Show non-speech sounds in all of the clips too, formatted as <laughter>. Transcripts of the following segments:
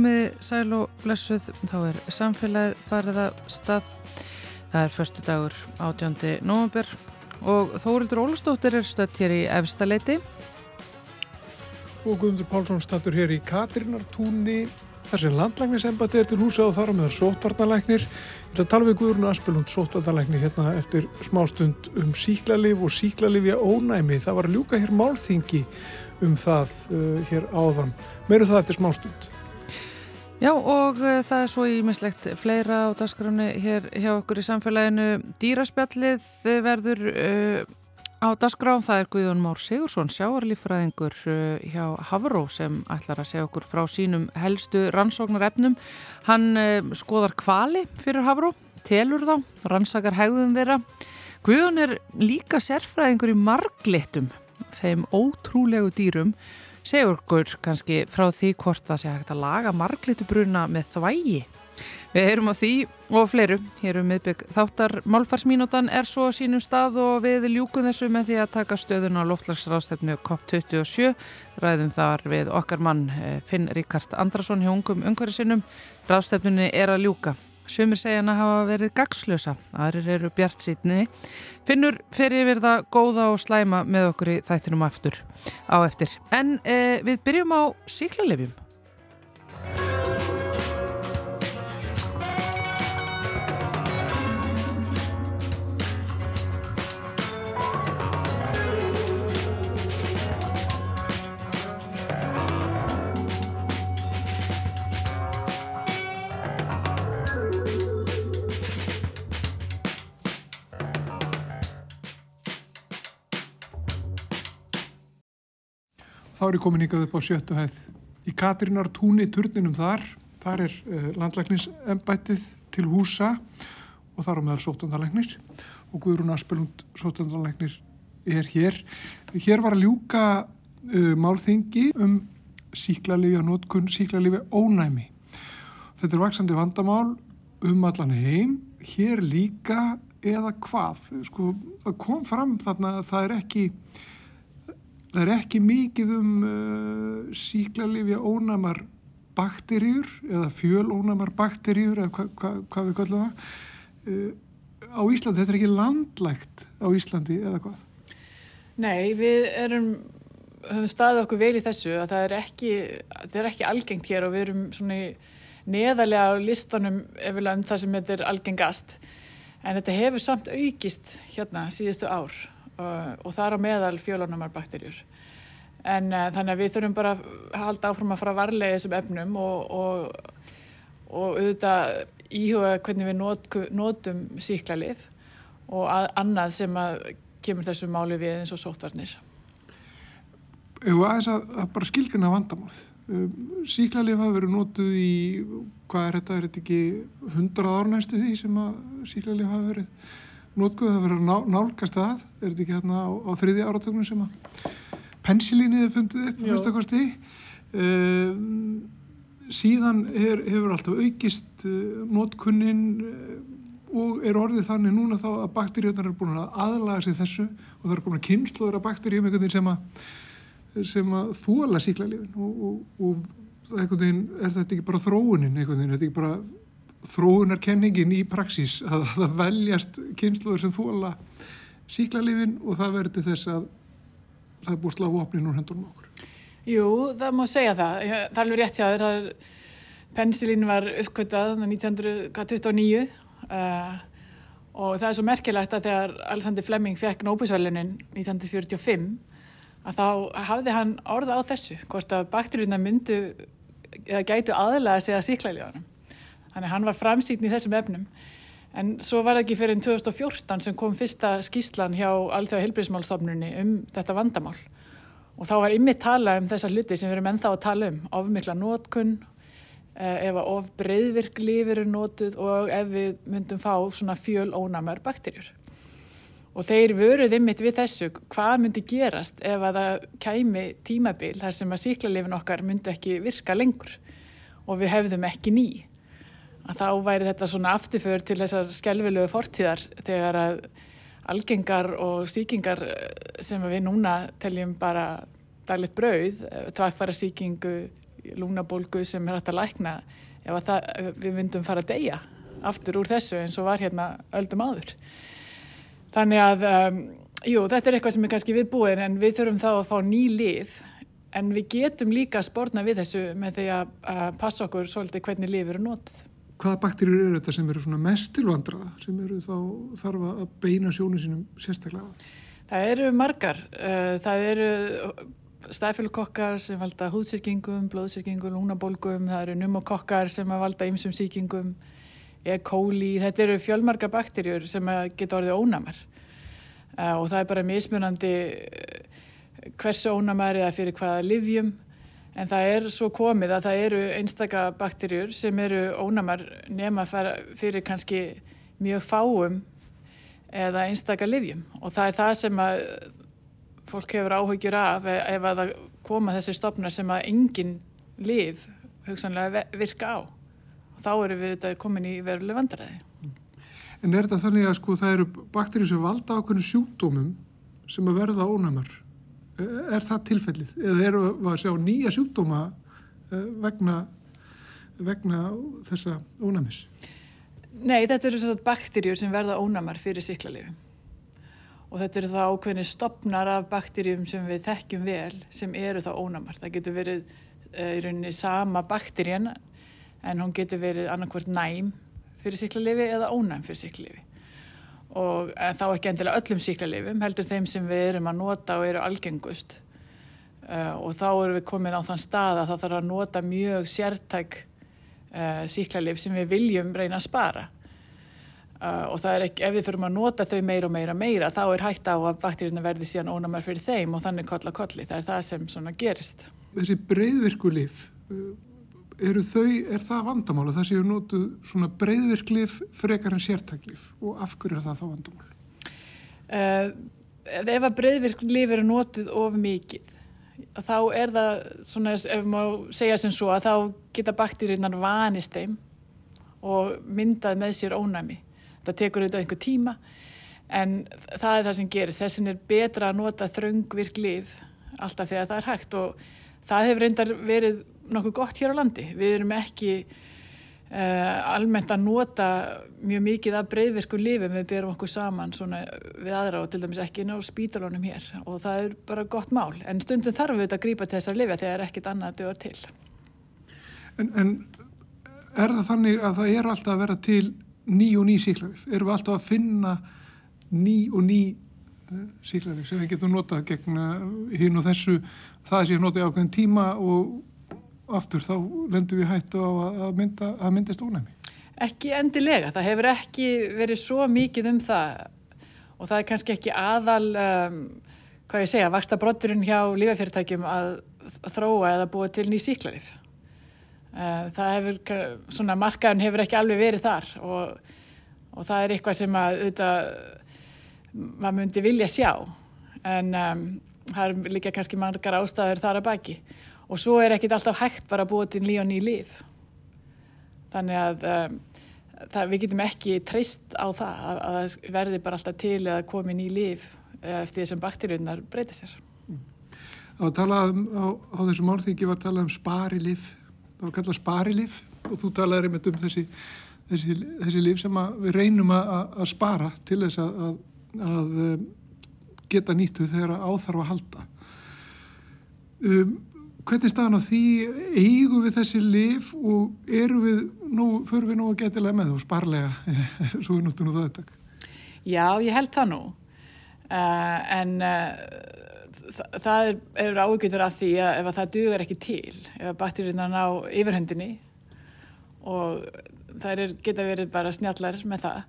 Komiði sæl og blessuð, þá er samfélagið farið að stað. Það er förstu dagur 18. november og Þórildur Ólastóttir er stött hér í Efstaleiti. Og Guðmundur Pálsson stattur hér í Katrinartúni. Þessi landlægnisembati er til húsa og þar á meðal sótvarnalæknir. Að tala við Guðrún Aspelund, sótvarnalækni, hérna eftir smástund um síklarlif og síklarlifja ónæmi. Það var að ljúka hér málþingi um það uh, hér áðan. Meiru það eftir smástund. Já og uh, það er svo ímislegt fleira á dasgránu hér hjá okkur í samfélaginu. Dýraspjallið verður uh, á dasgrá. Það er Guðjón Már Sigursson, sjáarlífræðingur uh, hjá Havró sem ætlar að segja okkur frá sínum helstu rannsóknarefnum. Hann skoðar kvali fyrir Havró, telur þá, rannsakar hegðum þeirra. Guðjón er líka sérfræðingur í marglitum, þeim ótrúlegu dýrum segur okkur kannski frá því hvort það sé hægt að laga marglitubruna með þvægi. Við heyrum á því og fleiru. Hér um miðbygg þáttar málfarsmínútan er svo sínum stað og við ljúkum þessu með því að taka stöðun á loftlagsráðstefnu COP27. Ræðum þar við okkar mann Finn Ríkard Andrason hjá ungum umhverjasinnum. Ráðstefnunni er að ljúka. Sumir segja hann að hafa verið gagslösa, aðrir eru bjart sítni. Finnur fyrir við það góða og slæma með okkur í þættinum aftur á eftir. En eh, við byrjum á síklarlefjum. Þá er ég komin ykkar upp á sjöttu hæð í Katrinar túni turninum þar. Þar er uh, landlæknisembættið til húsa og þar á meðal sóttandalæknir og Guðrún Aspelund sóttandalæknir er hér. Hér var að ljúka uh, málþingi um síklarlifja nótkun, síklarlifja ónæmi. Þetta er vaksandi vandamál um allan heim, hér líka eða hvað. Sko, það kom fram þarna að það er ekki Það er ekki mikið um uh, síklarlifja ónæmar bakteríur eða fjölónæmar bakteríur eða hva, hva, hvað við kallum það. Uh, á Íslandi, þetta er ekki landlægt á Íslandi eða hvað? Nei, við erum, höfum staðið okkur vel í þessu að það er ekki, það er ekki algengt hér og við erum svona neðarlega á listanum efilega um það sem þetta er algengast. En þetta hefur samt aukist hérna síðustu ár og það er á meðal fjölónumar bakterjur. En uh, þannig að við þurfum bara að halda áfram að fara varlega þessum efnum og, og, og auðvitað íhuga hvernig við not, notum síklarlið og að, annað sem að kemur þessu máli við eins og sótvarnir. Eða aðeins að, að bara skilgjuna vandamálið. Síklarlið hafa verið notuð í, hvað er þetta, er þetta ekki hundrað árnæstu því sem að síklarlið hafa verið notkuð, það verið að nálgast að, er þetta ekki hérna á, á þriði áratögnum sem að pensilínið er fundið upp, veist það hvað stið. Um, síðan er, hefur alltaf aukist uh, notkunnin uh, og er orðið þannig núna þá að bakteríunar er búin að aðlaga sig þessu og það er komin að kynnslóður af bakteríum einhvern veginn sem að, sem að þóla síklarlifin og, og, og einhvern veginn er þetta ekki bara þróunin einhvern veginn, þetta er ekki bara þróunarkenningin í praxís að það veljast kynnslóður sem þóla síklarlifin og það verður þess að það er búið slá opnin úr hendunum okkur. Jú, það má segja það. Það er alveg rétt hjá þér. Pensilín var uppkvötað 1929 uh, og það er svo merkilegt að þegar Alexander Fleming fekk Nóbusvælunin 1945 að þá hafði hann orða á þessu hvort að bakteríuna myndu eða gætu aðlega að segja síklarlíðanum. Þannig hann var framsýtn í þessum efnum. En svo var það ekki fyrir 2014 sem kom fyrsta skíslan hjá Alþjóða heilbríðismálstofnunni um þetta vandamál. Og þá var ymmið tala um þessa hluti sem við erum ennþá að tala um. Ofmikla nótkunn, ef að of breyðvirk lifir er nótuð og ef við myndum fá svona fjöl ónamar bakterjur. Og þeir vöruð ymmið við þessu, hvað myndi gerast ef að það kæmi tímabil þar sem að síklarlifin okkar myndi ekki virka lengur og við hefðum ekki nýj að þá væri þetta svona afturför til þessar skjálfilegu fortíðar þegar að algengar og síkingar sem við núna teljum bara daglegt brauð, tvakfara síkingu, lúnabólgu sem er hægt að lækna ef að það, ef við myndum fara að deyja aftur úr þessu eins og var hérna öldum áður. Þannig að, um, jú, þetta er eitthvað sem er kannski viðbúin en við þurfum þá að fá ný lif en við getum líka að spórna við þessu með því að passa okkur svolítið hvernig lif eru nótið. Hvaða bakterjur eru þetta sem eru svona mest tilvandraða sem eru þá þarf að beina sjónu sínum sérstaklega? Það eru margar. Uh, það eru stæfjölukokkar sem valda húðsýrkingum, blóðsýrkingum, lúnabólgum, það eru numokokkar sem valda ymsum sýkingum, E. coli, þetta eru fjölmargar bakterjur sem geta orðið ónamar uh, og það er bara mismunandi hversu ónamar eða fyrir hvaða livjum en það er svo komið að það eru einstaka bakterjur sem eru ónamar nema fyrir kannski mjög fáum eða einstaka livjum og það er það sem að fólk hefur áhugjur af e- ef að það koma þessi stopnar sem að engin liv hugsanlega virka á. Og þá eru við þetta komin í veruleg vandræði. En er þetta þannig að sko það eru bakterjur sem valda ákveðinu sjúkdómum sem að verða ónæmar? Er það tilfellið? Eða eru við að sjá nýja sjúkdóma e, vegna, vegna þessa ónæmis? Nei, þetta eru svona bakterjur sem verða ónæmar fyrir síklarlifin og þetta eru þá ákveðni stopnar af bakterjum sem við þekkjum vel sem eru þá ónamar. Það getur verið uh, í rauninni sama bakterjan en hún getur verið annarkvært næm fyrir síklarlifi eða ónæm fyrir síklarlifi. Og þá ekki endilega öllum síklarlifum, heldur þeim sem við erum að nota og eru algengust. Uh, og þá erum við komin á þann stað að það þarf að nota mjög sértæk uh, síklarlif sem við viljum reyna að spara. Uh, og það er ekki, ef við þurfum að nota þau meira og meira meira, þá er hægt á að bakteríuna verði síðan ónamar fyrir þeim og þannig kolla kolli, það er það sem svona gerist. Þessi breyðvirkulif, eru þau, er það vandamála? Það séu notu svona breyðvirklif frekar en sértaklif og af hverju er það þá vandamál? Uh, ef að breyðvirklif eru notuð of mikið, þá er það svona, ef maður segja sem svo, að þá geta bakteríunar vanist þeim og myndað með sér ónæmi það tekur auðvitað einhver tíma en það er það sem gerist þessin er betra að nota þröngvirk liv alltaf þegar það er hægt og það hefur reyndar verið nokkuð gott hér á landi. Við erum ekki uh, almennt að nota mjög mikið af breyðvirku lifum við berum okkur saman við aðra og til dæmis ekki ná spítalónum hér. Og það er bara gott mál. En stundum þarf við að grípa til þessar lifa þegar ekkit annað dögur til. En, en er það þannig að það er alltaf að vera til ný og ný síklarif? Erum við alltaf að finna ný og ný uh, síklarif sem við getum notað gegn uh, hinn og þessu? Það sé notið ákveðin tíma og aftur þá lendur við hættu á að, mynda, að myndast ónæmi? Ekki endilega, það hefur ekki verið svo mikið um það og það er kannski ekki aðal, um, hvað ég segja, vaksta brotturinn hjá lífafyrirtækjum að þróa eða búa til ný síklarif. Eh, það hefur, svona markaðun hefur ekki alveg verið þar og, og það er eitthvað sem að auðvitað maður myndi vilja sjá en um, það er líka kannski margar ástæður þar að baki og svo er ekkit alltaf hægt bara að búa til og ný líf. Þannig að um, það, við getum ekki treyst á það að, að það verði bara alltaf til að komi ný líf eh, eftir þessum bakteríunar breyta sér. Það var talað um, á, á þessu málþingi var talað um spari líf það var kallað sparilif og þú einmitt um þessi, þessi, þessi líf sem við reynum að, að spara til þess að, að, að um, geta nýttu þegar áþarf að halda. Um, hvernig staðan á því eigum við þessi líf og eru við nú, förum við <laughs> nú að geta með þú sparlega, svo notum nú það þetta? Já, ég held það nú. Uh, en uh, það er, er ágjöndur af því að ef að það dugur ekki til ef að bakteríunar ná yfirhendinni og það er, geta verið bara snjallar með það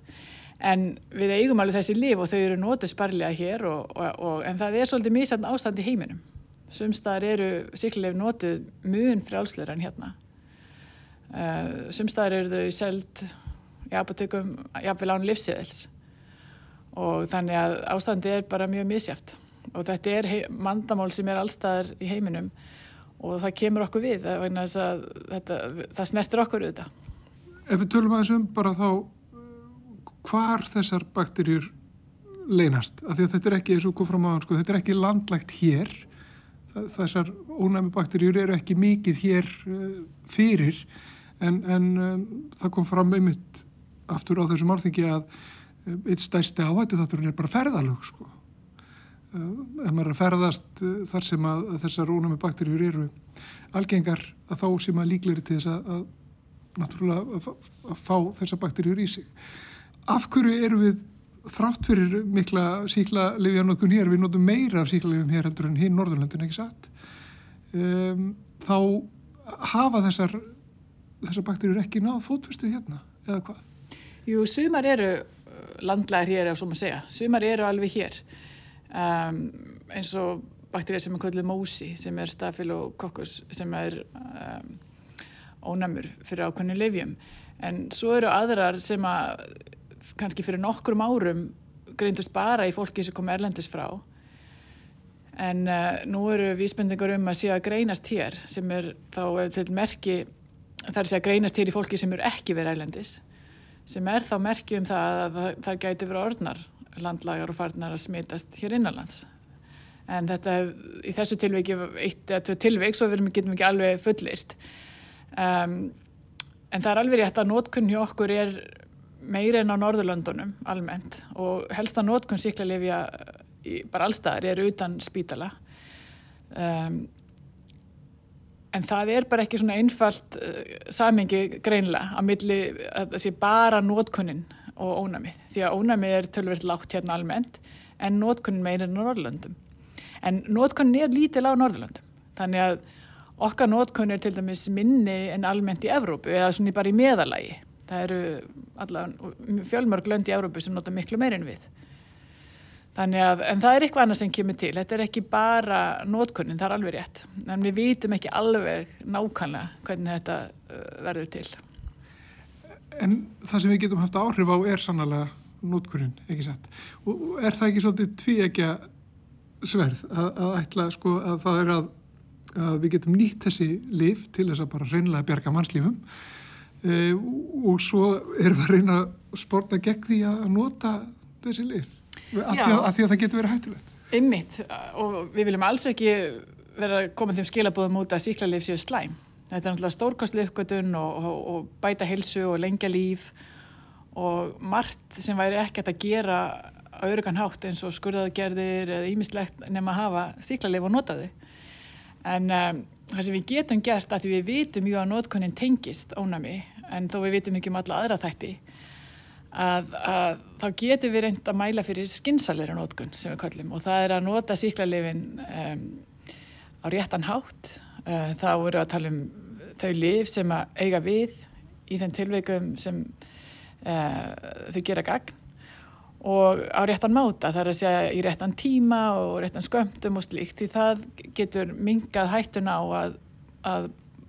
en við eigum alveg þessi líf og þau eru nótuð sparlega hér og, og, og, en það er svolítið mísand ástand í heiminum sumstaðar eru síklarleif nótuð mun frjálsleira en hérna. Uh, sumstaðar eru þau seld í apotekum jafnvel án livsíðels og þannig að ástandi er bara mjög mísjáft og þetta er mandamál sem er allstaðar í heiminum. Og það kemur okkur við það, þetta, það snertir okkur auðvitað. Ef við tölum aðeins um bara þá hvar þessar bakterjur leynast, af því að þetta er ekki eins og kom fram á sko, þetta er ekki landlægt hér þessar ónæmi bakterjur eru ekki mikið hér uh, fyrir en, en um, það kom fram einmitt aftur á þessum álþingi að um, eitt stærsti áhættu þátturinn er bara ferðalög sko. Ef maður er að ferðast þar sem að, þessar ónæmi bakterjur eru algengar að þá sem að líkleri til þess að, að, að fá þessar bakterjur í sig. Af hverju eru við þrátt fyrir mikla síkla lifjanótkun hér, við notum meira af síkla lifjum hér heldur en hinn Norðurlöndin ekki satt? Um, þá hafa þessar þessar bakterjur ekki náð fótfyrstu hérna, eða hvað? Jú, sumar eru landlæðir hér, ef svo maður segja, sumar eru alveg hér. Um, eins og bakterjur sem er kvöldið mósi sem er stafilokokkus sem er um, ónæmur fyrir ákveðinu lifjum en svo eru aðrar sem að kannski fyrir nokkrum árum greindust bara í fólki sem kom erlendis frá. En uh, nú eru vísbendingar um að sé að greinast hér sem er þá til merki þar sé að greinast hér í fólki sem eru ekki verið erlendis sem er þá merki um það að það gæti verið orðnar landlagar og farnar að smitast hér innanlands. En þetta í þessu tilveiki eitt eða tvö tilveik svo við getum ekki alveg fullirt um, en það er alveg rétt að nótkunn hjá okkur er meira en á Norðurlöndunum almennt og helsta nótkunn síklarlifja bara allstaðar er utan spítala. Um, en það er bara ekki svona einfalt uh, samingi greinlega að milli að það sé bara nótkunnin og ónamið því að ónamið er tölverð látt hérna almennt en nótkunnin meira en á Norðurlöndum. En nótkunnin er lítil á Norðurlöndum. Þannig að okkar nótkunn er til dæmis minni en almennt í Evrópu eða svona bara í meðalagi það eru allavega fjölmörg lönd í Európu sem nota miklu meirinn við. Þannig að, en það er eitthvað annað sem kemur til. Þetta er ekki bara nótkunnin, það er alveg rétt. En við vitum ekki alveg nákvæmlega hvernig þetta uh, verður til. En það sem við getum haft áhrif á er sannlega nótkunnin, ekki sett og er það ekki svolítið tvíegja sverð að, að ætla sko að það er að, að við getum nýtt þessi lif til þess að bara reynlega bjarga mannslífum e, og svo erum við að reyna að sporta gegn því að nota þessi lif af því, af því að það getur verið hættulegt. Ymmitt og við viljum alls ekki vera að koma þeim skilabóðum út að síklarlif séu slæm. Þetta er náttúrulega stórkostlu uppgötun og, og, og bæta hilsu og lengja líf. Og margt sem væri ekkert að gera á örugan hátt eins og skurðaðgerðir eða ímislegt nema að hafa síklarlif og nota þau. En um, það sem við getum gert að því við vitum jú að notkunnin tengist ónami en þó við vitum ekki um alla aðra þætti að, að þá getum við reynd að mæla fyrir skinsalegri notkun sem við kallum og það er að nota síklarlifin um, á réttan hátt. Uh, þá eru að tala um þau lif sem að eiga við í þenn tilveikum sem uh, þau gera gagn. Og á réttan máta þar að segja í réttan tíma og réttan skömmtum og slíkt því það getur mingað hættuna á að, að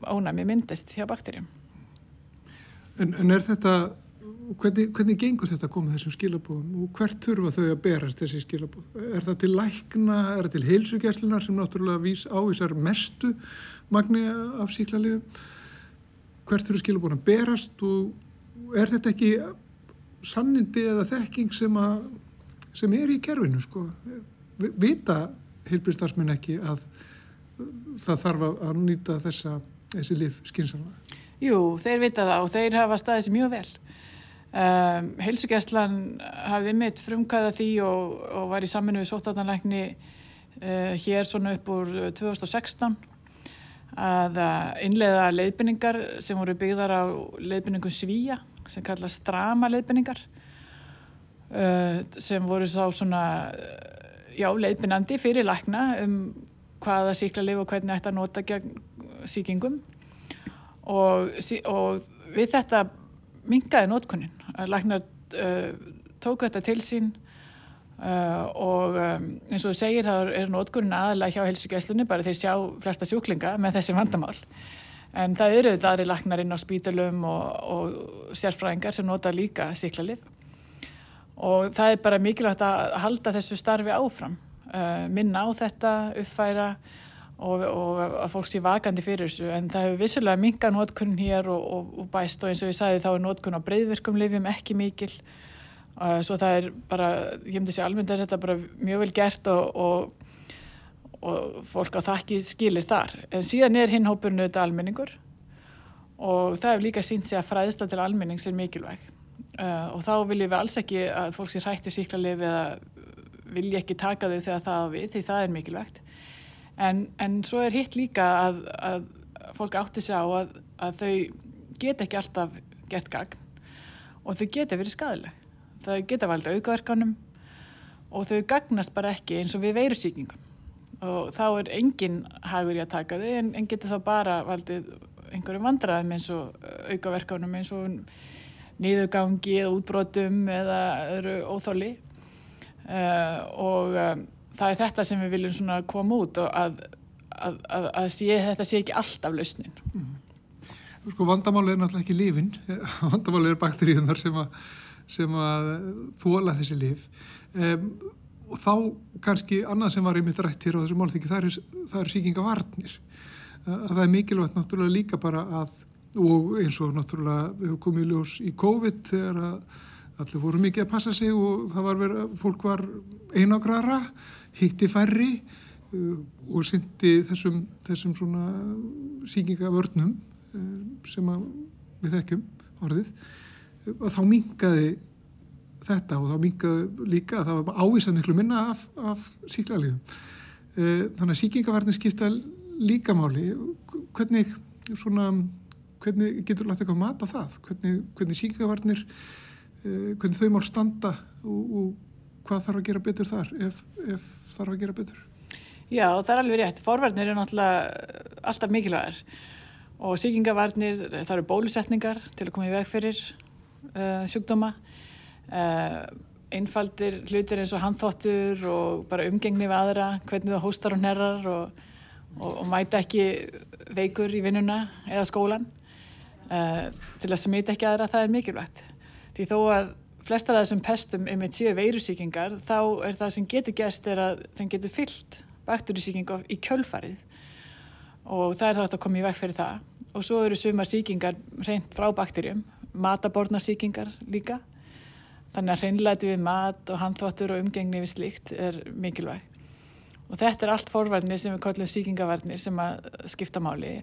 ónæmi myndist hjá bakterjum. En, en er þetta, hvernig, hvernig gengur þetta að koma þessum skilabóðum og hvert þurfa þau að berast þessi skilabóð? Er það til lækna, er það til heilsugjæslunar sem náttúrulega vís ávísar mestu magni af síklarlegu? Hvert þurfa skilabóðum að berast og er þetta ekki sannindi eða þekking sem, að, sem er í kerfinu sko. Vita heilbríðstarfsmenn ekki að það þarf að nýta þessa, þessi lif skynsanlega? Jú, þeir vita það og þeir hafa staðið sér mjög vel. Um, Heilsugjastlan hafði mitt frumkæða því og, og var í saminu við sóttatanleikni uh, hér svona upp úr 2016 að innleiða leiðbynningar sem voru byggðar á leiðbynningum Svíja sem kalla strama leiðbynningar uh, sem voru þá svona já, leiðbynandi fyrir lækna um hvaða síklarleif og hvernig ætti að nota gegn síkingum og, og við þetta mingaði notkunnin. Læknar uh, tóku þetta til sín uh, og um, eins og þú segir þá er notkunnin aðalega hjá helsugæslunni bara þeir sjá flesta sjúklinga með þessi vandamál En það eru þetta aðri laknar inn á spítalum og, og sérfræðingar sem nota líka síklarlið og það er bara mikilvægt að halda þessu starfi áfram, uh, minna á þetta, uppfæra og, og að fólk sé vakandi fyrir þessu en það hefur vissulega minga nótkunn hér og, og bæst og eins og ég sagði þá er nótkunn á breyðvirkum lifjum ekki mikil. Svo það er bara, ég myndi sé almennt að þetta er bara mjög vel gert og og fólk á þakki skilir þar. En síðan er hinn hópurinn auðvitað almenningur og það hefur líka sínt sig að fræðsla til almennings er mikilvæg. Og þá viljum við alls ekki að fólk sé hrættu síklarlif eða vilja ekki taka þau þegar það við því það er mikilvægt en, en svo er hitt líka að, að fólk átti sig á að, að þau geta ekki alltaf gert gagn. Og þau geta verið skadaleg þau geta valdið aukaverkanum og þau gagnast bara ekki eins og við veirusíkingum og þá er engin hagur í að taka þau en, en getur þá bara valdið einhverjum vandraðum eins og aukaverkanum eins og niðurgangi eða útbrotum eða öðru óþáli uh, og um, það er þetta sem við viljum svona koma út og að, að, að, að sé, þetta sé ekki alltaf lausnin. Mm. Sko vandamáli er náttúrulega ekki lífin, <laughs> vandamáli er bakteríunar sem að, sem að þóla þessi líf um, og þá kannski annað sem var einmitt rætt hér á þessu málþyggi, það eru er síkingavarnir. Það er mikilvægt náttúrulega líka bara að og eins og náttúrulega hefur komið ljós í COVID þegar allir voru mikið að passa sig og það var verið að fólk var einagrara, hitti færri uh, og syndi þessum, þessum svona síkingavörnum uh, sem við þekkjum orðið og þá mingaði þetta og þá mingaði líka að það var ávísað miklu minna af, af síklarlegum. Uh, þannig að síkingavarnir skipta líka máli. Hvernig svona hvernig getur látt eitthvað mat á það hvernig, hvernig síkingavarnir hvernig þau mál standa og, og hvað þarf að gera betur þar ef, ef þarf að gera betur Já, það er alveg rétt. Forvarnir er náttúrulega alltaf mikilvægar og síkingavarnir, það eru bólusetningar til að koma í veg fyrir uh, sjúkdóma uh, einfaldir hlutir eins og handþóttur og bara umgengni við aðra, hvernig það hóstar og nerrar og, og, og mæta ekki veikur í vinnuna eða skólan uh, til að smita ekki aðra það er mikilvægt. Því þó að flestar af þessum pestum um eitt séu veirusíkingar þá er það sem getur gæst er að þeim getur fyllt bakterísíkinga í kjölfarið. Og það er þá að koma í vekk fyrir það. Og svo eru sumar síkingar reynd frá bakterjum, matabornarsíkingar líka. Þannig að hreinleiti við mat og handþóttur og umgengni við slíkt er mikilvæg. Og þetta er allt forvarnir sem við kallum síkingavarnir sem að skipta máli.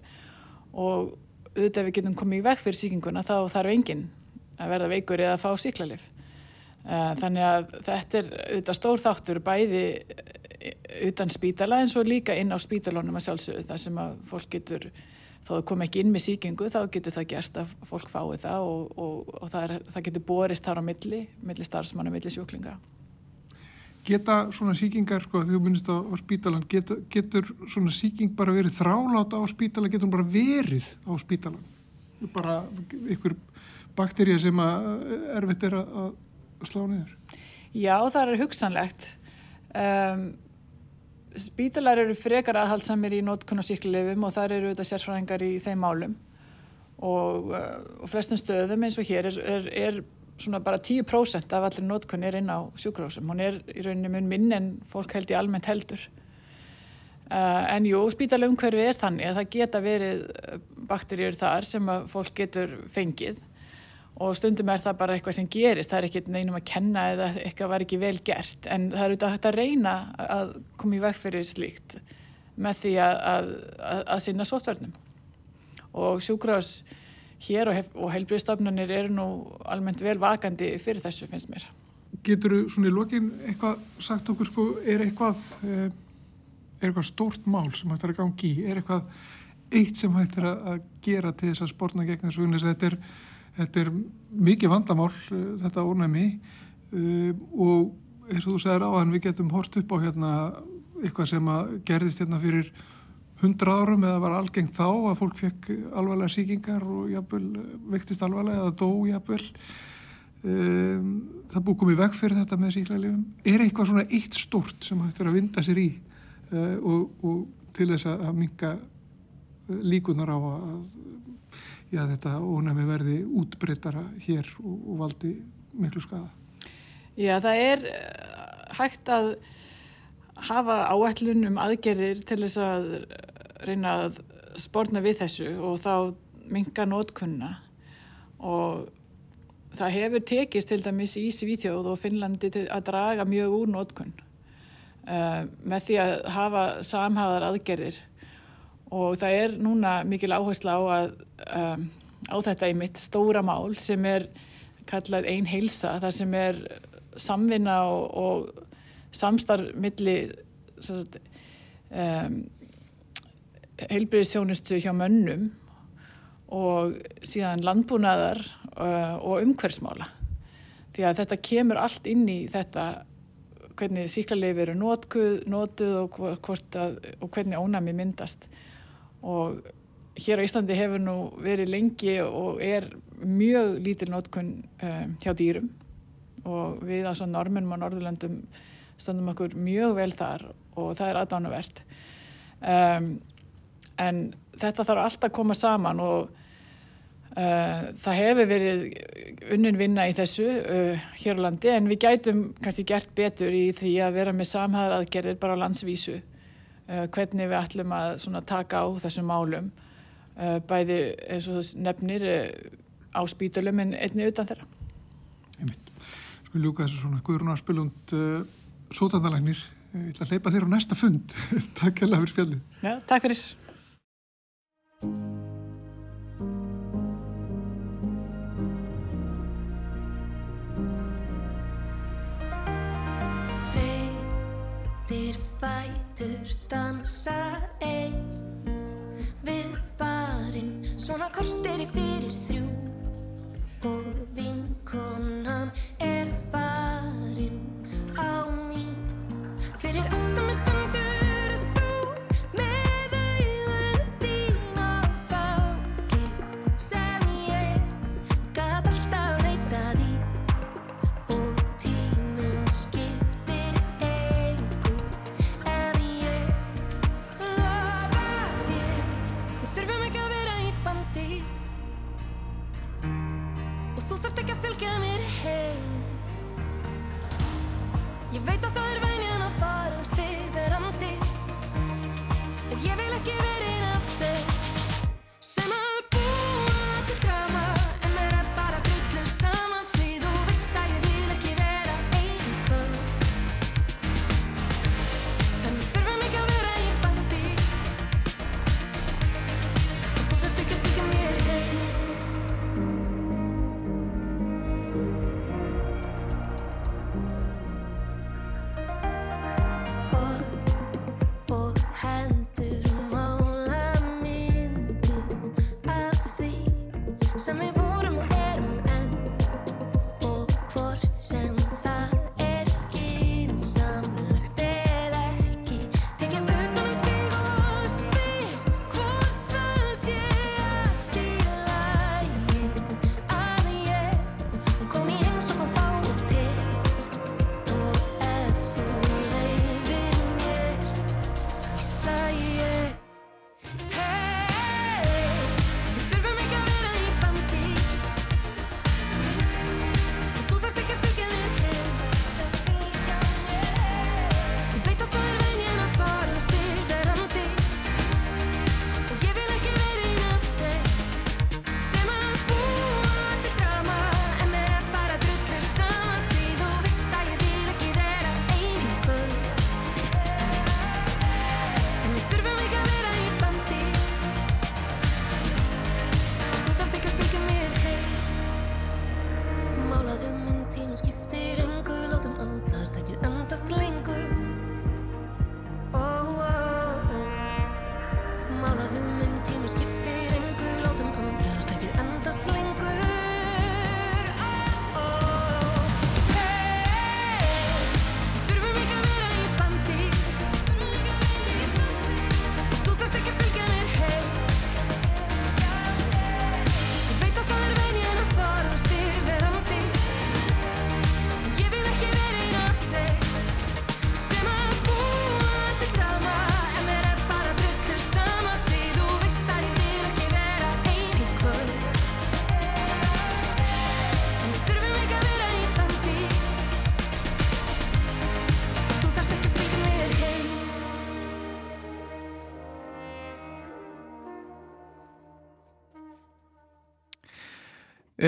Og auðvitað við getum komið í vekk fyrir síkinguna þá þarf enginn að verða veikur eða að fá síklarlif. Eh, þannig að þetta er auðvitað stór þáttur bæði eh, utan spítala eins og líka inn á spítalónum að sjálfsögðu þar sem að fólk getur, þó það kom ekki inn með síkingu þá getur það gerst að fólk fái það og, og, og það, er, það getur borist þar á milli, milli starfsmann og milli sjúklinga geta svona síkingar, sko, þegar þú minnist á, á spítalan, geta, getur svona síking bara verið þráláta á spítalan, getur hún bara verið á spítalan? Bara ykkur bakterja sem að erfitt er að, slá niður? Já, það er hugsanlegt. Um, spítalar eru frekar aðhaldsamir í nótkunn og þar eru þetta sérfræðingar í þeim málum og, og flestum stöðum eins og hér er, er, er svona bara 10% af allir nótkunni er inn á sjúkrásum. Hún er í rauninni mun minn en fólk held í almennt heldur. Uh, en jú, spítalumhverfi er þannig að það geta verið eh, bakterjur þar sem að fólk getur fengið og stundum er það bara eitthvað sem gerist, það er ekki neinum að kenna eða eitthvað var ekki vel gert. En það er auðvitað hægt að reyna að koma í veg fyrir slíkt með því að, að, að, að sinna sótverðnum og sjúkrás hér og, og heilbríðstofnunir eru nú almennt vel vakandi fyrir þessu finnst mér. Getur þú svona í lokin eitthvað sagt okkur sko, er eitthvað, eh, er eitthvað stórt mál sem hægt er að gangi í, er eitthvað eitt sem hægt er að gera til þess að spórna gegn þessu þetta er, þetta er mikið vandamál eh, þetta ónæmi. Uh, og eins og þú segir á hann við getum hort upp á hérna eitthvað sem gerðist hérna fyrir hundra árum eða var algengt þá að fólk fekk alvarlega síkingar og jafnvel vektist alvarlega eða dó jafnvel. Um, það búið komið veg fyrir þetta með síklarlefum er eitthvað svona eitt stort sem hægt er að vinda sér í uh, og, og til þess að minga líkunar á að já, þetta ónæmi verði útbreytara hér og, og valdi miklu skada Já, það er uh, hægt að hafa áætlun um aðgerðir til þess að reyna að spórna við þessu og þá minga nótkunna og það hefur tekist til dæmis í Svíþjóð og Finnlandi að draga mjög úr nótkunn uh, með því að hafa samhæðar aðgerðir og það er núna mikil áhersla á, að, um, á þetta í mitt stóra mál sem er kallað einn heilsa, þar sem er samvinna og, og samstarf milli um, heilbriðsjónustu hjá mönnum og síðan landbúnaðar uh, og umhverfsmála því að þetta kemur allt inn í þetta hvernig síklarleif eru nótkuð, nótuð og, og hvernig ónami myndast og hér á Íslandi hefur nú verið lengi og er mjög lítil nótkun um, hjá dýrum. Og við á svona normunum á Norðurlandum stöndum okkur mjög vel þar og það er aðdánuvert um, en þetta þarf alltaf að koma saman og uh, það hefur verið unnin vinna í þessu uh, hér á landi. En við gætum kannski gert betur í því að vera með samhæðaraðgerðir bara á landsvísu hvernig við ætlum að taka á þessum málum. Uh, bæði eins og nefnir uh, á spítulum en einni utan þeirra. Einmitt. Sko ljúka þessu svona Guðrún Aspilund uh, sótandalagnir ég ætla að hleypa þér á næsta fund. <laughs> Takk hella fyrir spjallið. Já, takk fyrir. Þreytir fætur dansa einn Við barinn. Svona kortir í fyrir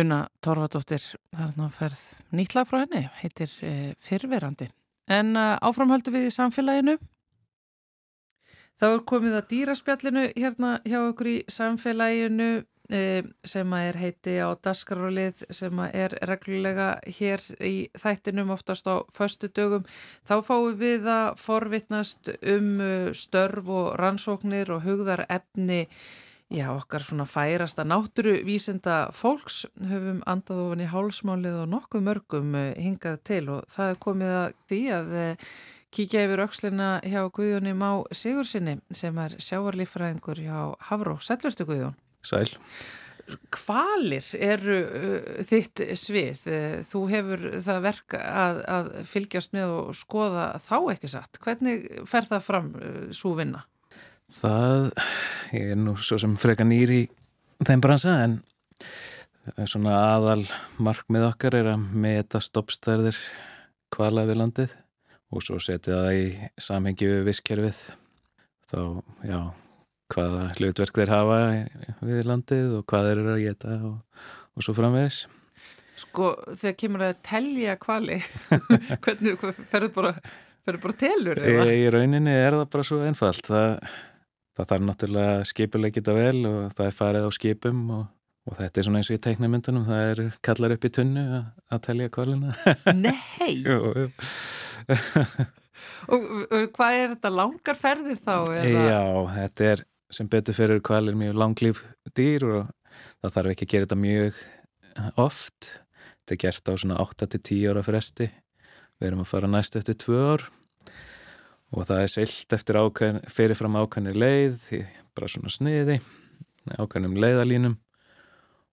Una Torfadóttir, það er ná ferð nýtla frá henni, heitir e, Fyrverandi En uh, áframhöldu við í samfélaginu. Þá er komið að dýraspjallinu hérna hjá okkur í samfélaginu eh, sem að er heiti á daskarálið sem að er reglulega hér í þættinum oftast á föstu dögum. Þá fáum við að forvitnast um störf og rannsóknir og hugðar efni Já, okkar svona færasta náttúruvísinda fólks höfum andað ofan í hálsmálið og nokkuð mörgum eh, hingað til og það er komið að því að eh, kíkja yfir aukslina hjá Guðjóni Má Sigursinni sem er sjáarlífræðingur hjá Havró. Sælverstu Guðjón? Sæl. Hvalir eru uh, þitt svið? Þú hefur það verk að, að fylgjast með og skoða þá ekki satt. Hvernig fer það fram svo vinna? Það, ég er nú svo sem freka nýri þeim bransa en svona aðal markmið okkar er að meta stoppstærðir kvala við landið og svo setja það í samhengi við visskerfið þá, já, hvaða hlutverk þeir hafa við landið og hvað þeir eru að geta og, og svo framvegis. Sko, þegar kemur að telja kvali, <laughs> hvernig ferður bara, ferður bara telur? Í, í rauninni er það bara svo einfalt. Það, það þarf náttúrulega skipuleg geta vel og það er farið á skipum og, og þetta er svona eins og í teiknumyndunum, það er kallar upp í tunnu að, að telja kvalina. Nei! <laughs> jú, og, og hvað er þetta langar ferðir þá? Eða? Já, þetta er sem betur fyrir kvalir mjög langlíf dýr og það þarf ekki að gera þetta mjög oft. Þetta er gert á svona 8-10 ára fresti. Við erum að fara næst eftir 2 ár og það er seilt eftir ákveðin, fyrirfram ákveðinni leið, bara svona sniði, ákveðinum leiðalínum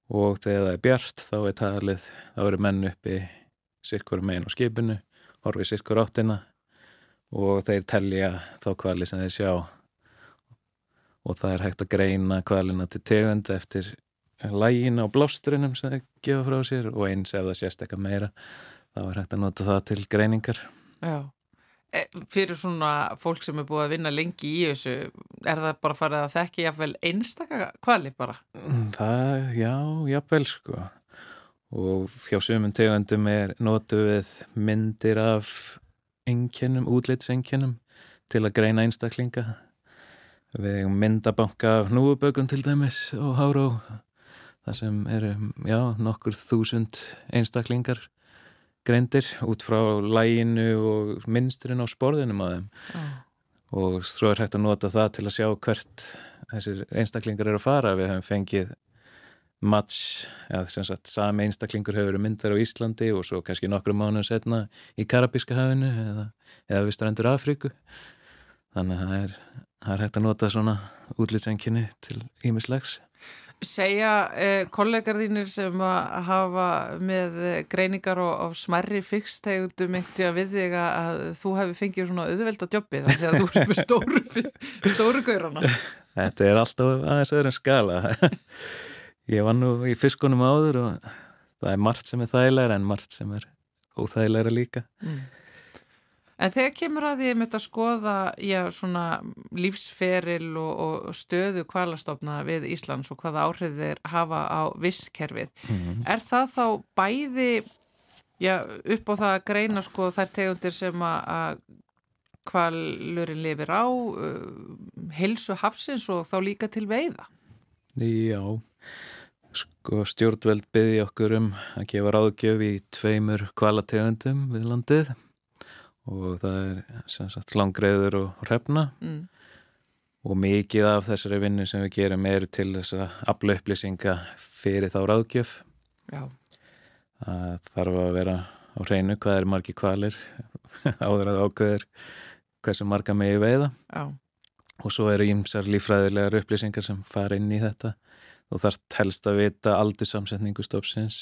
og þegar það er bjart þá er talið, þá eru menn uppi sirkur megin á skipinu, horfið sirkur áttina og þeir telja þá kvali sem þeir sjá og það er hægt að greina kvalina til tegund eftir lægin á blástrunum sem þeir gefa frá sér og eins ef það sést eitthvað meira þá er hægt að nota það til greiningar. Já. E, fyrir svona fólk sem er búið að vinna lengi í þessu, er það bara farið að þekki jáfnvel einstaka kvali bara? Það, já, jáfnvel sko. Og hjá sumum tegundum er notu við myndir af einkennum, útlitseinkennum til að greina einstaklinga. Við myndabanka af núubögun til dæmis og háró það sem eru, já, nokkur þúsund einstaklingar greindir út frá læginu og minnsturinn á sporðinum að þeim. Já. og svo er hægt að nota það til að sjá hvert þessir einstaklingar eru að fara. Við hefum fengið match, eða sem sagt sami einstaklingur hefur verið myndar á Íslandi og svo kannski nokkru mánuðu setna í Karabíska hafinu eða, eða við strandur Afríku. Þannig að það er, það er hægt að nota svona útlýtsenginni til ímislegs Segja eh, kollegar þínir sem að hafa með eh, greiningar og, og smerri fyrsttegundum einhverju að við þig að, þú hefur fengið svona auðvelda jobbi þannig að þú er með stóru, stóru gaurana. Þetta er alltaf aðeins öðrum skala <laughs> Ég var nú í fiskunum áður og það er margt sem er þægilegra en margt sem er óþægilegra líka Mm. En þegar kemur að því að skoða já, svona lífsferil og, og stöðu kvalastofna við Íslands og hvaða áhrif þeir hafa á visskerfið, mm. er það þá bæði já, upp á það að greina sko þær tegundir sem að, að kvalurinn lifir á, uh, helsu hafsins og þá líka til veiða? Já, sko stjórnveld byggði okkur um að gefa ráðgjöf í tveimur kvalategundum við landið og það er sem sagt langreiður og hrefna. Mm. og mikið af þessari vinnu sem við gerum eru til þess að afla upplýsinga fyrir þá ráðgjöf. Já, það þarf að vera á hreinu hvað er margi kvalir <laughs> áður að ákveður hversu marga megi veiða. Já, og svo eru ímsar lífræðilegar upplýsingar sem fara inn í þetta. Þú þarft helst að vita aldursamsetningu stofsins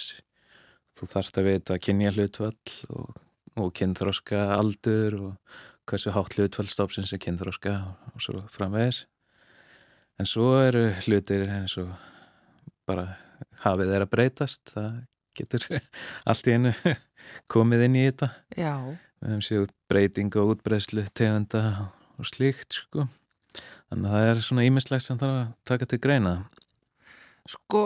þú þarft að vita kynja hlutvall og, og kynþróska aldur og hversu hátt hlutfall stofsins er kynþróska og, svo framvegis. En svo eru hlutir eins og bara hafið þeir að breytast það getur <laughs> allt í einu <laughs> komið inn í þetta. Já. við hefum séu breyting og útbreyslu tegunda og slíkt sko. Þannig að það er svona ímislegt sem þarf að taka til greina Sko,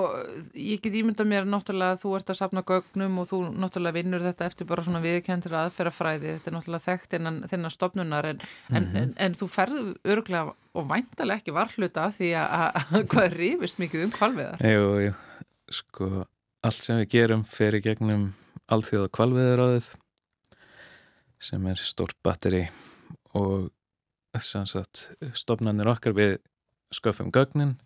ég get ímynda mér náttúrulega að þú ert að safna gögnum og þú náttúrulega vinnur þetta eftir bara svona viðkendur aðferðafræði, þetta er náttúrulega þekkt innan þinnar stopnunar en, en, en, en þú ferðu örglega og væntalega ekki varhluta því að, að, að hvað rifist mikið um kvalviðar. Jú, jú, sko allt sem við gerum fer í gegnum alþjóða kvalviðaráðið sem er stórt batteri og sem sagt stopnarnir okkar við sköfum gögnin